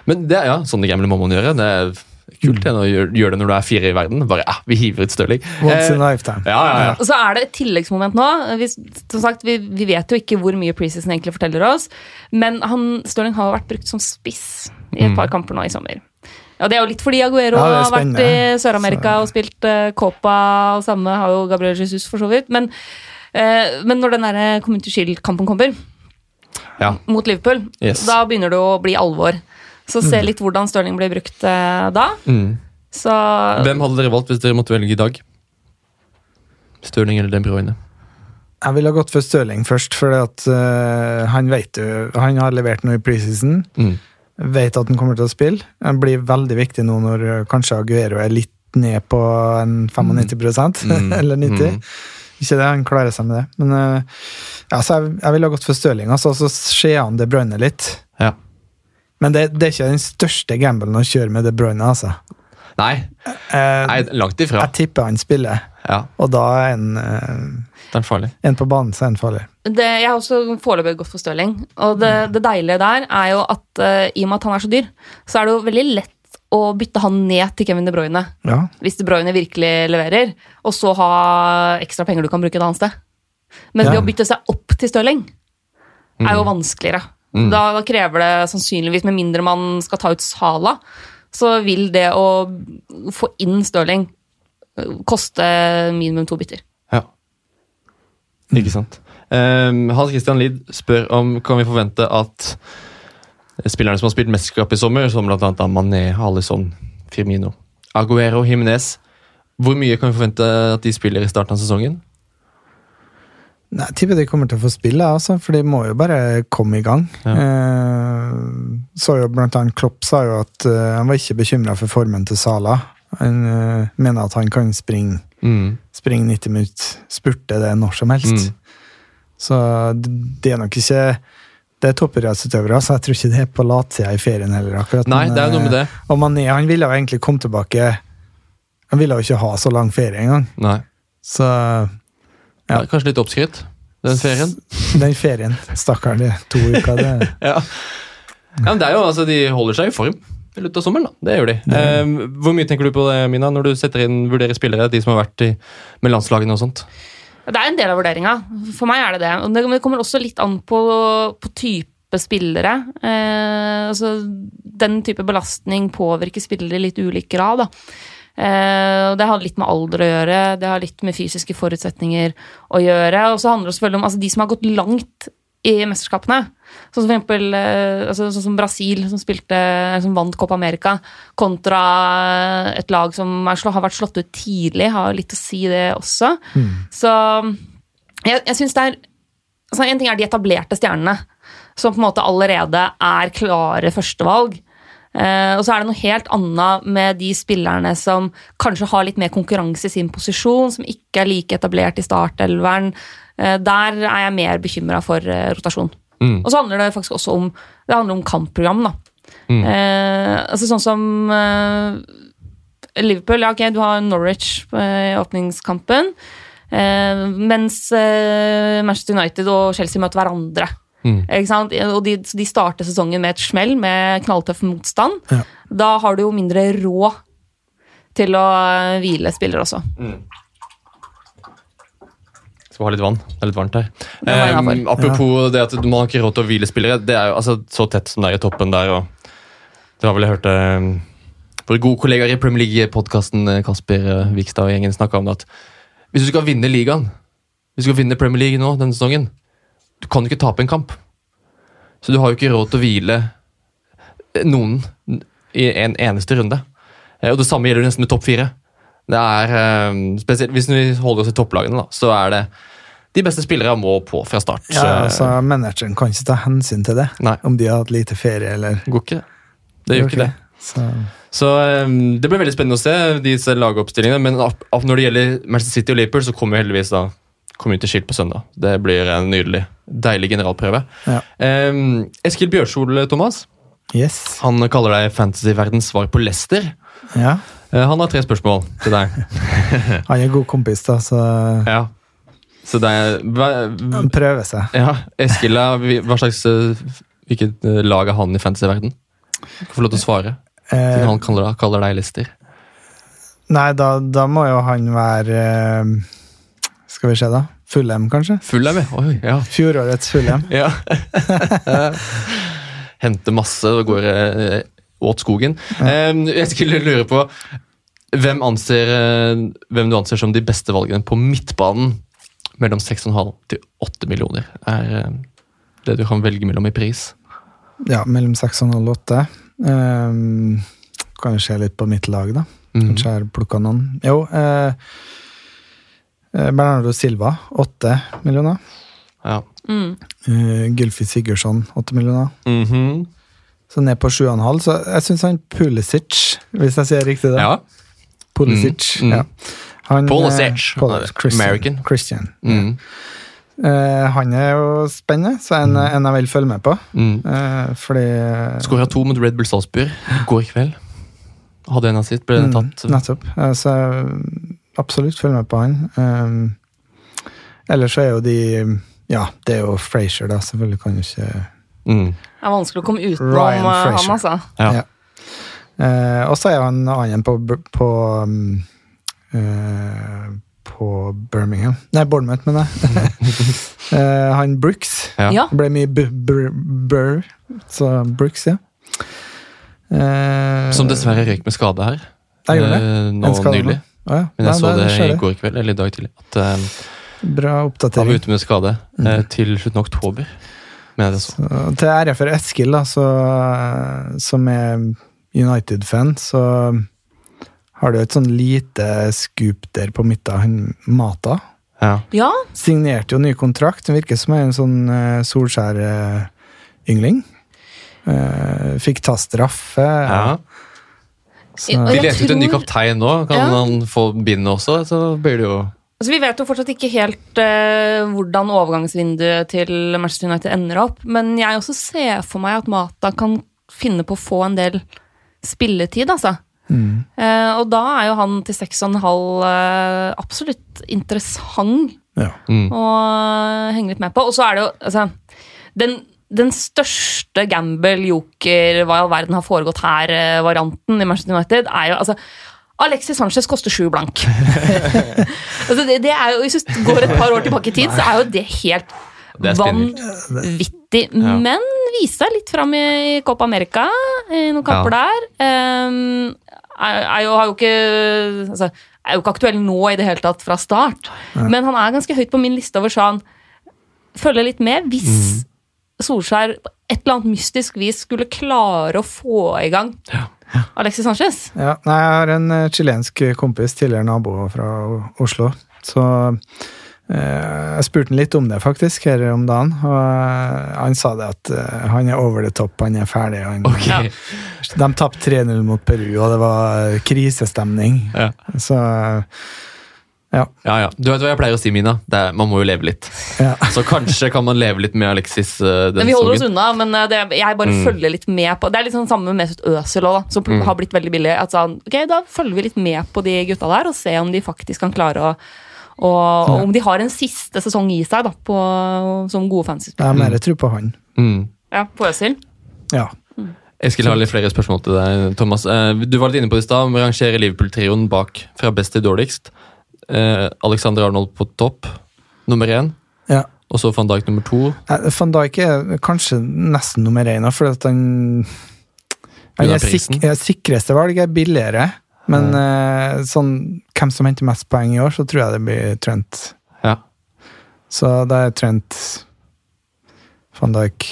Men det, ja, sånne gamble må man gjøre. Det er kult det, å gjøre, gjør det når du er fire i verden. Bare, ja, vi hiver ut Stirling. Once in Eh, a lifetime. ja, ja, ja. Og så er det et tilleggsmoment nå. Vi, som sagt, vi, vi vet jo ikke hvor mye preseason egentlig forteller oss, men han, Stirling har vært brukt som spiss i et Mm. par kamper nå i sommer. Og det er jo litt fordi Aguero Ja, har vært i. Sør-Amerika og spilt uh, Copa, og samme har jo Gabriel Jesus for så vidt. Men, uh, men når den der Community Shield-kampen kommer, ja. mot Liverpool, Yes. da begynner det å bli alvor. Så se litt hvordan Stirling blir brukt eh, da. Mm. Så Hvem hadde dere valgt hvis dere måtte velge i dag? Stirling eller De Bruyne? Jeg ville ha gått for Stirling først, for han vet jo Han har levert noe i preseason. Mm. Vet at han kommer til å spille. Han blir veldig viktig nå når eh, kanskje Aguero er litt ned på en 95 Mm. eller 90 Mm. Ikke det, han klarer seg med det. Men uh, ja, så jeg, jeg ville ha gått for Stirling, altså, så ser han det brønner litt. Ja. Men det, det er ikke den største gambelen å kjøre med De Bruyne, altså. Nei, Eh, nei, langt ifra. jeg tipper han spiller, Ja, og da er en, eh, en på banen, så er en farlig. det, jeg har også foreløpig gått for Stirling. Og det, det deilige der er jo at eh, i og med at han er så dyr, så er det jo veldig lett å bytte han ned til Kevin De Bruyne. Ja, Hvis De Bruyne virkelig leverer, og så ha ekstra penger du kan bruke et annet sted. Men Ja. det å bytte seg opp til Stirling er jo vanskeligere. Mm. Da, krever det sannsynligvis, med mindre man skal ta ut Sala, så vil det å få inn Stirling eh, koste minimum to bytter. Ja. Ikke sant. Um, Hans Christian Lid spør om kan vi forvente at spillerne som har spilt mesterskap i sommer, som bl.a. Mané, Alison, Firmino, Aguero, Jimenez Hvor mye kan vi forvente at de spiller i starten av sesongen? Nei, Jeg tipper de kommer til å få spille, altså, for de må jo bare komme i gang. Ja. Eh, så jo blant annet Klopp sa jo at eh, han var ikke bekymra for formen til Sala. Han eh, mener at han kan springe, Mm. springe 90 minutter, spurte det når som helst. Mm. Så det det er nok ikke Det er toppidrettsutøvere, så jeg tror ikke det er på latsida i ferien heller. akkurat. Nei, det er noe med eh, det. Og Mané han ville jo egentlig komme tilbake Han ville jo ikke ha så lang ferie engang. Så Ja. Kanskje litt oppskrytt, den ferien. den ferien, Stakkaren, det er to uker, det Ja. ja, men det er jo, altså, De holder seg i form i løpet av sommeren. da. Det gjør de. Um, hvor mye tenker du på det, Mina, når du setter inn vurderer spillere, de som har vært i, med landslagene og sånt? Det er en del av vurderinga. For meg er det det. Men det det kommer også litt an på, på type spillere. Eh, altså, den type belastning påvirker spillere i litt ulik grad. Da. Eh, og det har litt med alder å gjøre, det har litt med fysiske forutsetninger å gjøre. Og så handler det selvfølgelig om altså, de som har gått langt i mesterskapene. Sånn som for eksempel eh, altså, sånn som Brasil, som, spilte, som vant Copa America, kontra et lag som er, har vært slått ut tidlig, har litt å si det også. Så jeg, jeg syns det er altså En ting er de etablerte stjernene, som på en måte allerede er klare førstevalg. Eh, og så er det noe helt annet med de spillerne som kanskje har litt mer konkurranse i sin posisjon, som ikke er like etablert i startelveren. Eh, der er jeg mer bekymra for eh, rotasjon. Mm. Og så handler det faktisk også om, om kampprogram. da. Mm. Eh, altså sånn som eh, Liverpool, ja ok, du har Norwich eh, i åpningskampen. Eh, mens eh, Manchester United og Chelsea møter hverandre. Mm. Ikke sant? Og de, de starter sesongen med et smell, med knalltøff motstand. Ja. Da har du jo mindre råd til å eh, hvile spillere også. Skal ha litt vann. Det er litt varmt her. Eh, apropos apropos det at man har ikke råd til å hvile spillere. Det er jo altså, så tett som det er i toppen der. og Det har vel jeg hørt eh, våre gode kollegaer i Premier League-podkasten Kasper uh, Vikstad og gjengen snakka om det at hvis du skal vinne ligaen, hvis du skal vinne Premier League nå denne sesongen, du kan jo ikke tape en kamp. Så du har jo ikke råd til å hvile noen i en eneste runde. Eh, Og det samme gjelder nesten med topp fire. Det er, eh, spesielt Hvis vi holder oss i topplagene, da, så er det de beste spillere må på fra start. Ja, Eh, altså, Manageren kan ikke ta hensyn til det, Nei. om de har hatt lite ferie eller Går ikke det. Det gjør ikke det. Så, Så um, Det blir veldig spennende å se disse lagoppstillingene. Men når det gjelder Manchester City og Liverpool, så kommer heldigvis da til skilt på søndag. Det blir en nydelig, deilig generalprøve. Ja. Um, Eskil Bjørsol, Thomas, yes. han kaller deg fantasyverdens svar på Lester. Ja. Eh, han har tre spørsmål til deg. Han er god kompis, da, så ja. Så det er han prøver seg. Ja, Eskil, hva slags eh, Hvilket eh, lag er han i fantasyverden? Du kan få lov til å svare. Eh, Siden han kaller, kaller deg Lester. nei, da, da må jo han være eh, Skal vi se, da. Fullem, kanskje? Full er. Oi, ja. Fjorårets Fullem. ja. Hente masse og går eh, åt skogen. Eh, jeg skulle lure på hvem, anser, eh, hvem du anser som de beste valgene på midtbanen mellom 6,5 til 8 millioner. Er eh, det du kan velge mellom i pris. Ja, mellom 6,5 og 8. Um, kan jo se litt på mitt lag, da. Mm. Kanskje jeg har plukka noen. Jo, eh, Bernardo Silva, 8 millioner. Ja. Mm. Uh, Gylfi Sigurdsson, 8 millioner. Mhm. Så ned på 7,5. Så jeg syns han Pulisic, hvis jeg sier riktig det ja. Pulisic, Mm, mm. ja. Han, Pulisic. eh, Pul- er Christian. American. Christian. Mm. Uh, han er jo spennende, så en, en jeg vil følge med på. Mm. Uh, fordi Skåra to mot Red Bull Salzburg i går kveld. Hadde en av sitt, ble den tatt. Nettopp. Uh, Så absolutt følg med på han. Um, ellers så er jo de Ja, det er jo Frazier, da. Selvfølgelig kan du ikke Mm. Det er vanskelig å komme utenom eh, han, altså. Ja. Ja. Uh, og så er han annen på, på um, uh, På Birmingham Nei, Bournemouth, mener jeg. uh, han Brooks. Ja. Det ble mye burr, så Brooks, ja. Eh, Som dessverre røyk med skade her. Jeg gjorde det. eh, Nå En skade nå. nylig. Ja. Men jeg Nei, så det det i går kveld, eller i dag tidlig. At um, Bra han var ute med skade eh, til slutten av oktober. Men jeg så. Så, til ære for Eskil, da, så, som er United-fan, så har du et sånn lite skup der på midten. Han Mata Ja. Ja, signerte jo ny kontrakt. Den virker som en sånn uh, Solskjær-yngling. Uh, fikk ta straffe. ja. De leter ut en ny kaptein nå. Kan Ja. han få bindet også, så blir det jo altså Vi vet jo fortsatt ikke helt uh, hvordan overgangsvinduet til Manchester United ender opp, men jeg også ser for meg at Mata kan finne på å få en del spilletid, altså. mm, Uh, og da er jo han til 6,5 uh, absolutt interessant ja. mm. å henge litt med på. Og så er det jo altså, den, den største gamble, joker, hva i all verden har foregått her-varianten i Manchester United, er jo altså Alexis Sanchez koster sju blank. altså det, det er jo, Hvis du går et par år tilbake i tid, så er jo det helt Det vanvittig. Ja. Men viste seg litt fram i Copa America, i noen kamper der. Um, er, er jo, har jo ikke altså, er jo ikke aktuell nå i det hele tatt fra start. Men han er ganske høyt på min liste over sånn Følger litt med. Hvis Solskjær på et eller annet mystisk vis skulle klare å få i gang Alexis Sanchez Ja, nei, jeg har en eh, chilensk kompis, tidligere nabo fra Oslo. Så Eh, jeg spurte han litt om det faktisk her om dagen, og eh, han sa det at eh, han er over the top, han er ferdig. Han, okay. Ja. De tapte 3-0 mot Peru, og det var krisestemning. Ja. Så ja. ja, ja. Du vet hva jeg pleier å si, Mina? Det er, man må jo leve litt. ja. Så kanskje kan man leve litt med Alexis uh, den Men vi holder oss unna. Men eh, det, jeg bare Mm. følger litt med på Det er litt sånn samme med Mesut Özil også, som Mm. har blitt veldig billig. At sånn, ok, Da følger vi litt med på de gutta der og ser om de faktisk kan klare å og, og om de har en siste sesong i seg da, på, som gode fans. Jeg har mer tro på han. Mm. Ja, på Øzil. Ja. Eskil har litt flere spørsmål til deg, Thomas. Eh, Du var litt inne på det i stad. Vi rangerer Liverpool-trioen bak fra best til dårligst. Eh, Alexander Arnold på topp, nummer én. ja. Og så van Dijk nummer to. Van Dijk er kanskje nesten nummer én, for han Han er sik er sikreste valg er billigere, men eh, sånn hvem som henter mest poeng i år, så tror jeg det blir Trent. Ja. Så det er Trent, van Dijk,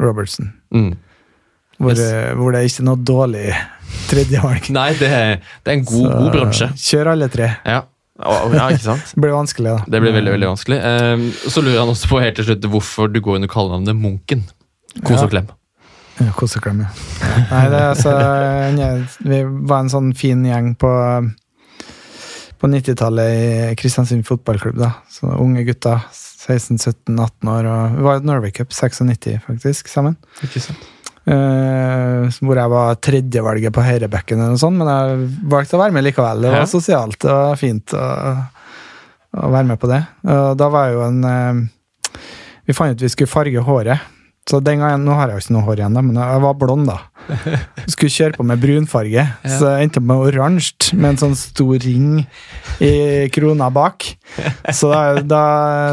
Robertson. Mm. Hvor, Yes. eh, hvor det er ikke noe dårlig tredjevalg. Nei, det er, det er en god, god bransje. Kjør alle tre. Ja. Ja, ikke sant? Det blir vanskelig, da. Det blir veldig veldig vanskelig. Eh, så lurer han også på helt til slutt hvorfor du går under kallenavnet Munken. Kos og klem. Ja, klem, ja. Nei, det er altså Vi var en sånn fin gjeng på På 90-tallet i Kristiansund fotballklubb, da. Så unge gutter. 16-17-18 år. Og vi var i Norway Cup 96, faktisk, sammen. Ikke sant? Eh, hvor jeg var tredjevalget på høyrebekken, eller noe sånt, men jeg valgte å være med likevel. Det var Ja. sosialt og fint å, å være med på det. Og da var jo en uh, Vi fant ut vi skulle farge håret. Så den gangen, Nå har jeg jo ikke noe hår igjen, da, men jeg var blond, da. Skulle kjøre på med brunfarge, så jeg endte med oransje, med en sånn stor ring i krona bak. Så da, da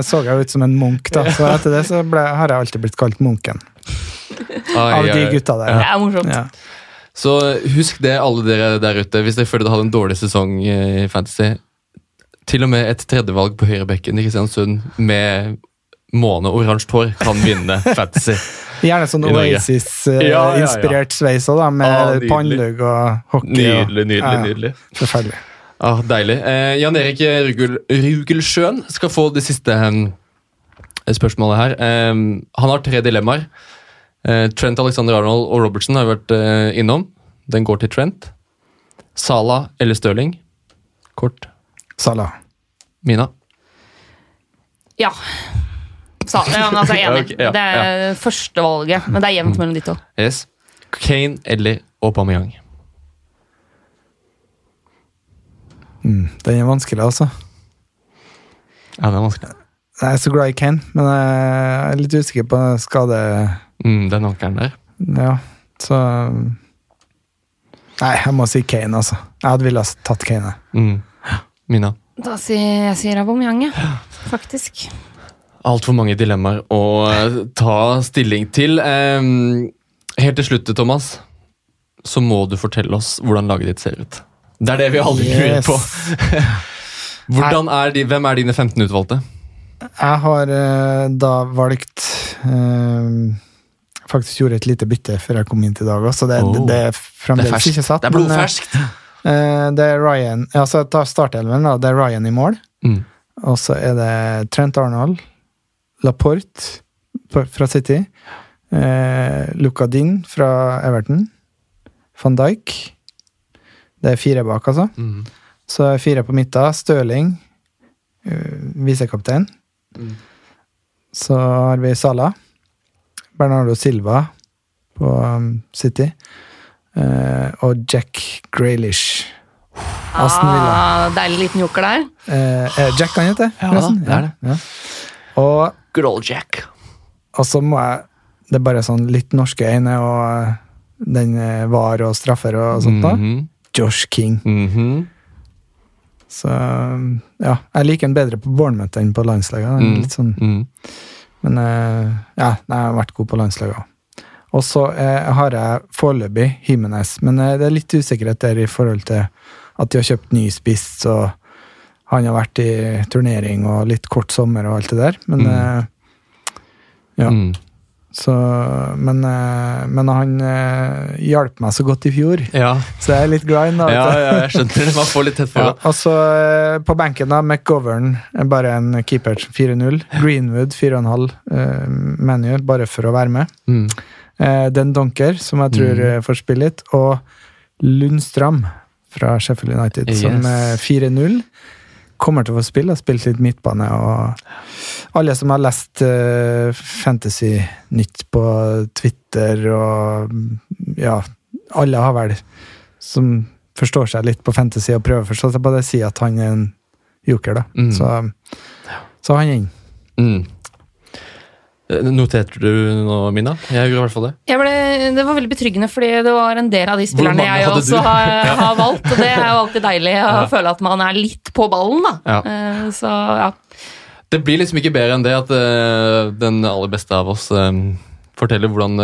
så jeg ut som en munk, da. Så etter det så ble, har jeg alltid blitt kalt Munken. Ai, Av de gutta der. Det er morsomt. Ja. Så husk det, alle dere der ute, hvis dere føler dere hadde en dårlig sesong i Fantasy. Til og med et tredjevalg på høyrebekken i Kristiansund med måne-oransje hår kan vinne Fantasy. Gjerne sånn Oasis-inspirert Ja, ja, ja. sveis òg, med Ah, pannelugg og hockey. Nydelig, nydelig, nydelig. Forferdelig. Ah, deilig. Eh, Jan Erik Rugel, Rugelsjøen skal få det siste eh, spørsmålet her. Eh, han har tre dilemmaer. Eh, Trent Alexander Arnold og Robertson har vært eh, innom. Den går til Trent. Sala eller Stirling? Kort. Sala. Mina? Ja. Sa, ja, men altså, jeg er enig. okay, ja, det er første valget, men det er jevnt mellom de to. Yes. Kane eller Aubameyang? Mm, den er vanskelig, altså. Ja, den er vanskelig. Jeg er så glad i Kane, men jeg er litt usikker på skade... Mm, den ankelen der. Ja, så Nei, jeg må si Kane, altså. Jeg hadde villet tatt Kane. Mm. Mina? Da sier jeg sier Aubameyang, jeg. Faktisk. Altfor mange dilemmaer å eh, ta stilling til. Helt til slutt, Thomas, så må du fortelle oss hvordan laget ditt ser ut. Det er det vi alle lurer Yes. på. Er de, hvem er dine 15 utvalgte? Jeg har eh, da valgt eh, Faktisk gjorde et lite bytte før jeg kom inn til i dag så det, Oh. det, det er Det fremdeles ikke satt. Det er men, eh, blodferskt. Det er Ryan Altså, ta startelven, da. Det er Ryan i mål. Mm. Og så er det Trent Arnold, Laporte fra City, eh, Luca Din fra Everton, van Dijk Det er fire bak, altså. Mm. Så fire på midten. Støling, uh, visekaptein. Mm. Så har vi Sala. Bernardo Silva på um, City. Eh, og Jack Graylish. Aston Villa. Ah, deilig liten joker der. Eh, er Jack kan hete Ja, det er det. Ja. Og, Good old Jack. og så må jeg Det er bare sånn litt norske øyne og eh, den eh, var og straffer og sånt. da. Mhm. Josh King. Mhm. Så ja, jeg liker den bedre på Bournemouth enn på landslaget. Mm. Litt sånn, Mm. men eh, ja, jeg har vært god på landslaget òg. Og så eh, har jeg foreløpig Jimenez, men eh, det er litt usikkerhet der i forhold til at de har kjøpt ny spiss, og han har vært i turnering og litt kort sommer og alt det der. Men Mm. Ja. Så, men, eh, men han eh, hjalp meg så godt i fjor, Ja, så jeg er litt glad i ham. ja, ja jeg skjønner det. Man får litt tett Ja, forhold. og så eh, på benken, da, McGovern, er bare en keeper 4-0. Greenwood 4,5 uh, menu, bare for å være med. Mm. Eh, Den Donker, som jeg tror Mm. får spille litt, og Lundstram fra Sheffield United, Yes. som 4-0. Kommer til å få spille, har spilt litt midtbane. Og alle som har lest uh, Fantasy-nytt på Twitter og Ja, alle har vel som forstår seg litt på fantasy og prøver å forstå seg på det, sier at han er en joker, da. Mm. Så, så han er inn. Mm. Eh, Noterte du noe, Mina? Jeg gjorde i hvert fall det. Jeg ble, det var veldig betryggende, fordi det var en del av de spillerne jeg også har, har valgt. Og det er jo alltid deilig å Ja. føle at man er litt på ballen, da. Ja. Eh, Så ja. Det blir liksom ikke bedre enn det at eh, den aller beste av oss forteller hvordan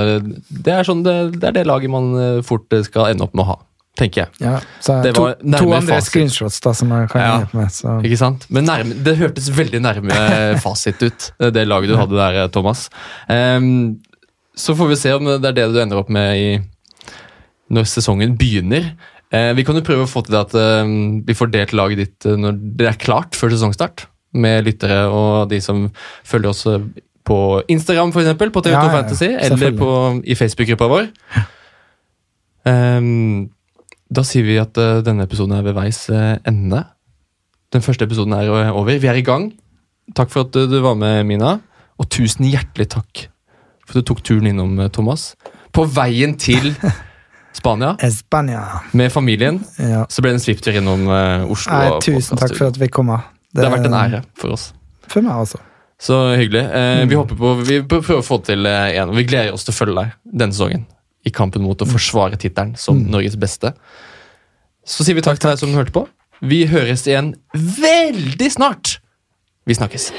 det, er sånn, det, det er det laget man fort skal ende opp med å ha, tenker jeg. Ja, så Det to, var to nærmere andre fasit. screenshots da, som jeg kan Ja. hjelpe med. Så. Ikke sant? Men nærme, det hørtes veldig nærme fasit ut, det laget du hadde der, eh, Thomas. Um, så får vi se om det er det du ender opp med i, når sesongen begynner. Uh, vi kan jo prøve å få til det at uh, vi får delt laget ditt uh, når det er klart før sesongstart, med lyttere og de som følger oss på Instagram, eksempel, på TV2 Ja. Fantasy, eller på, i Facebook-gruppa vår. Ehm, da sier vi at uh, denne episoden er ved veis uh, ende. Den første episoden er eh, over. Vi er i gang. Takk for at uh, du var med, Mina. Og tusen hjertelig takk for at du tok turen innom, eh, Thomas. På veien til Spania Spania. med familien Ja. så ble det en svipptur innom eh, Oslo. Nei, tusen takk for at vi kom. Det, Det har vært en ære for oss. For meg også. Så hyggelig. Eh, Mm. Vi håper på, vi prøver å få til eh, en, og vi gleder oss til å følge deg denne sesongen. I kampen mot å forsvare tittelen som Mm. Norges beste. Så sier vi takk til deg som hørte på. Vi høres igjen veldig snart. Vi snakkes.